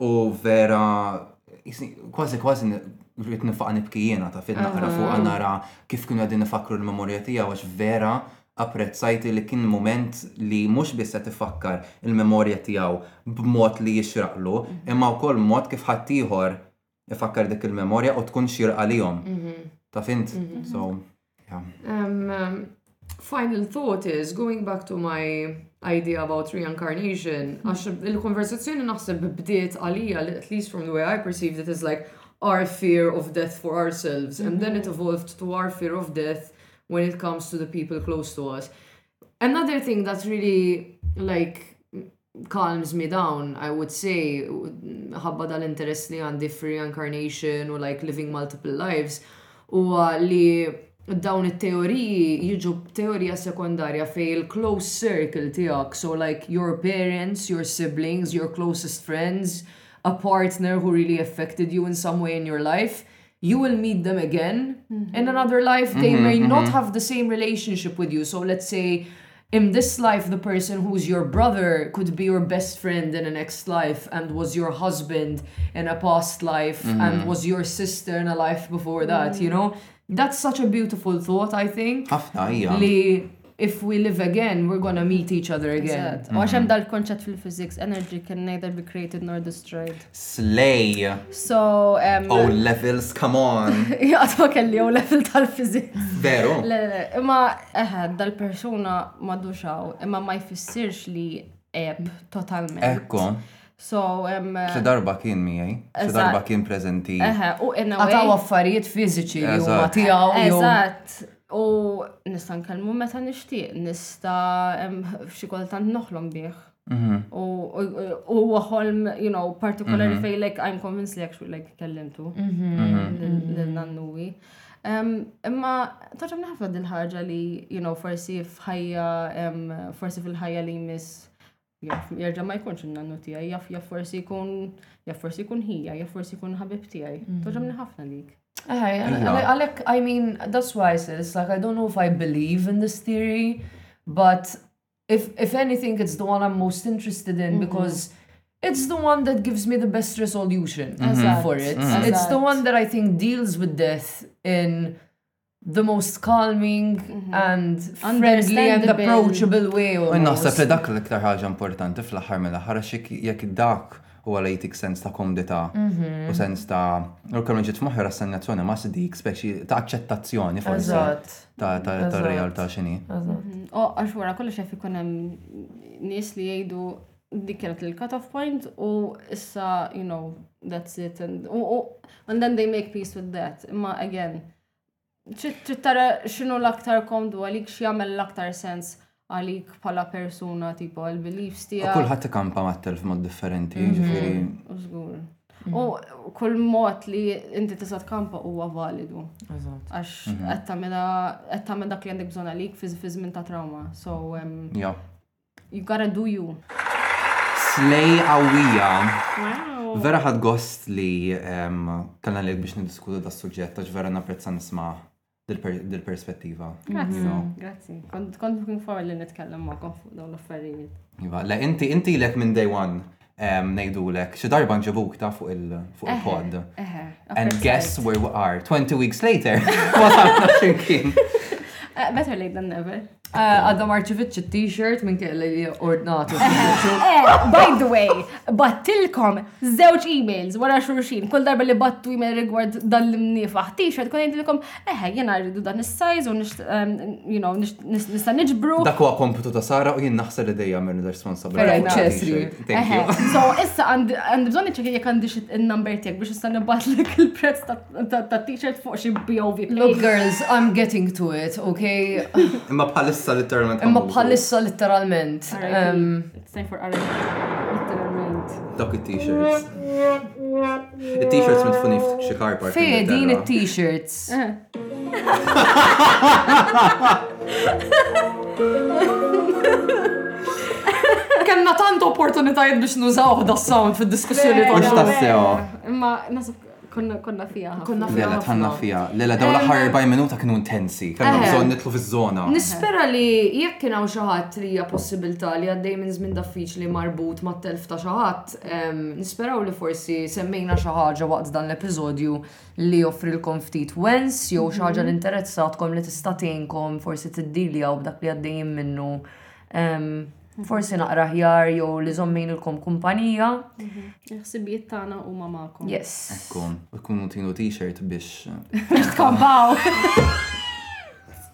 Speaker 4: U vera, kważi kważi rrit nifaqa nibkijena ta' fidna naqra fuq nara kif kienu għadin nifakru l-memorja tiegħu għax vera apprezzajti li kien moment li mhux biss qed ifakkar il-memorja tiegħu b'mod li jixraqlu, imma wkoll mod kif ħaddieħor ifakkar dik il-memorja u tkun xirqa lihom. Mhm. Ta' fint? Mhm. So, yeah.
Speaker 3: Um, um, final thought is going back to my idea about reincarnation, hmm. għax il-konversazzjoni naħseb bdiet għalija, at least from the way I perceived it, is like, our fear of death for ourselves. Mm-hmm. And then it mm-hmm. evolved to our fear of death when it comes to the people close to us. Another thing that really like calms me down I would say ħabba dal-interess li għandi f'reincarnation u like living multiple lives huwa li dawn it-teoriji jiġu b'teorija sekondarja fejn il-close circle tiegħek so like your parents, your siblings, your closest friends, a partner who really affected you in some way in your life you will meet them again mm-hmm. in another life. They mm-hmm, may mm-hmm. not have the same relationship with you. So let's say in this life, the person who's your brother could be your best friend in the next life and was your husband in a past life mm-hmm. and was your sister in a life before that, you mm. know? That's such a beautiful thought, I think. If we live again, we're gonna meet each other again.
Speaker 5: Eżatt. U għax hemm dal-konċett fil-physics, energy can neither be created nor destroyed.
Speaker 4: Slay!
Speaker 5: So, em,
Speaker 4: O levels, come on!
Speaker 5: jaqt ma kelli jew level tal-physics.
Speaker 4: Veru?
Speaker 5: Le, le, imma eħe, dal-persuna ma duxaw, imma ma jfissirx li eb totalment.
Speaker 4: Ekku.
Speaker 5: So, em,
Speaker 4: Xi darba kien miegħi, xi
Speaker 5: Eżatt.
Speaker 4: darba kien preżenti.
Speaker 5: eħe, u in a
Speaker 3: Għataw
Speaker 5: way.
Speaker 3: affarijiet fiżiċi li huma
Speaker 4: Eżatt.
Speaker 3: tiegħu jew
Speaker 5: Eżatt. U nista' nkellmu meta nixtieq, nista' xi kultant noħlom bih. Mhm. U huwa ħolm, you know, partikolari mhm. fej like I'm convinced li actually like kellimtu mhm. lil nannuwi. Imma toġob naħfa dil-ħaġa li, you know, forsi fħajja, forsi fil-ħajja li jmiss Jaf, jerġa' ma jkunx in-nannu tiegħi, jaf jaf forsi jkun jaf forsi jkun ħija, jaf forsi jkun ħabib tiegħi. Mhm. Toġobni
Speaker 3: ħafna
Speaker 4: dik.
Speaker 3: Għalek, I mean, that's why sis, like I don't know if I believe in this theory, but if, if anything, it's the one I'm most interested in mhm. because it's the one that gives me the best resolution mhm. for it. It's the one that I think deals with death in the most calming mhm. and friendly and approachable way.
Speaker 4: U naħseb li dak l-iktar ħaġa importanti fl-aħħar mill-aħħar għax jekk dak u għal jtik sens ta' komdita mhm. u sens ta' l-kelma ġiet moħra assenjazzjoni ma' sidik speċi ta' accettazzjoni forsi ta' realtà xini.
Speaker 5: Mhm. U għax wara kollox jaf ikun hemm nies li jgħidu dik kienet il-cut-off point u issa, you know, that's it. And, u, u, and then they make peace with that. Imma, again, trid tara x'inhu l-aktar komdu għalik x'jagħmel l-aktar sens għalik bħala persuna tipo
Speaker 4: il-beliefs
Speaker 5: tiegħek.
Speaker 4: Kulħadd ikampa mat-telf mod differenti, mhm.
Speaker 5: ġifieri. Żgur. Mhm. U kull mod li inti tista' tkampa huwa validu. Għax mhm. qed tagħmel dak li għandek bżonn għalik fi żmien ta' trauma. So, You gotta do you.
Speaker 4: Slay qawwija. Vera ħadd gost li kellna lejk biex niddiskutu da suġġett għax vera napprezza nisma' dil-perspettiva.
Speaker 5: Grazzi, grazzi. Kont looking forward li nitkellem magħkom fuq dawn l-affarijiet.
Speaker 4: Iva, le inti inti lek minn day one ngħidulek, xi darba nġibuk ta' fuq il-pod. And guess where we are, 20 weeks later, ma tafna
Speaker 5: ximkien. Eh, better late than never.
Speaker 3: Eh, għadda marċivitx t-t-shirt minn kella li ordnatu.
Speaker 5: Eh, by the way, battilkom zewċ emails wara xurxin, kull darba li battu email rigward dal-mnifaħ t-shirt, kun għidilkom Eħe, jena rridu dan is-sajz u nista' niġbru.
Speaker 4: Dak huwa kompitu ta' Sara u jien naħseb li dejjem minn responsabbli.
Speaker 5: Eħe, so issa għandi bżonn iċċekja jekk għandix in-number tiegħek biex issa nibgħatlek il-prezz tat-t-shirt fuq xi BOV.
Speaker 3: Look girls, I'm getting to it, okay?
Speaker 4: Imma bħalissa literalment.
Speaker 3: Imma bħalissa literalment.
Speaker 5: It's time for Literalment.
Speaker 4: Dawk it-t-shirts. It-t-shirts mitfunin f'xi car park.
Speaker 3: Fej din it-t-shirts? Kenna tant opportunitajiet biex nużaw da sound fid-diskussjoni
Speaker 4: ta'
Speaker 3: Mhux
Speaker 4: tassew.
Speaker 5: Imma nasib konna konna fija.
Speaker 3: Konna fija.
Speaker 4: Lela tħanna fija. Lela daw l-aħħar 40 minuta kienu intensi. Kellna
Speaker 3: eh.
Speaker 4: bżonn nitlu fiż-żona.
Speaker 3: Nispera li jekk kien hawn xi ħadd li hija possibilità li għaddej minn żmien daffiċ li marbut mat-telf ta' xi ħadd, Nisperaw li forsi semmejna xi ħaġa waqt dan l-episodju li joffrilkom ftit wens jew xi ħaġa li mhm. interessatkom li tista' tgħinkom forsi tiddiljaw b'dak li għaddejjin minnu. Forsi naqra ħjar jew li żommejn ilkom kumpanija.
Speaker 5: Mhm. Il-ħsibijiet tagħna huma magħkom.
Speaker 3: Yes.
Speaker 4: Ekkom, ikunu tinu t-shirt biex. Biex tkampaw.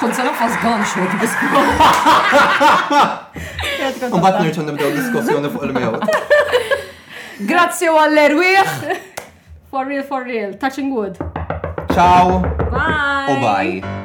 Speaker 3: Kont sa nafas ganxu U
Speaker 4: bat nerġa' nibdew diskussjoni fuq il-mewt.
Speaker 3: Grazzi għall-erwieħ.
Speaker 5: For real, for real. Touching wood.
Speaker 4: Ciao.
Speaker 5: Bye.
Speaker 4: U bye.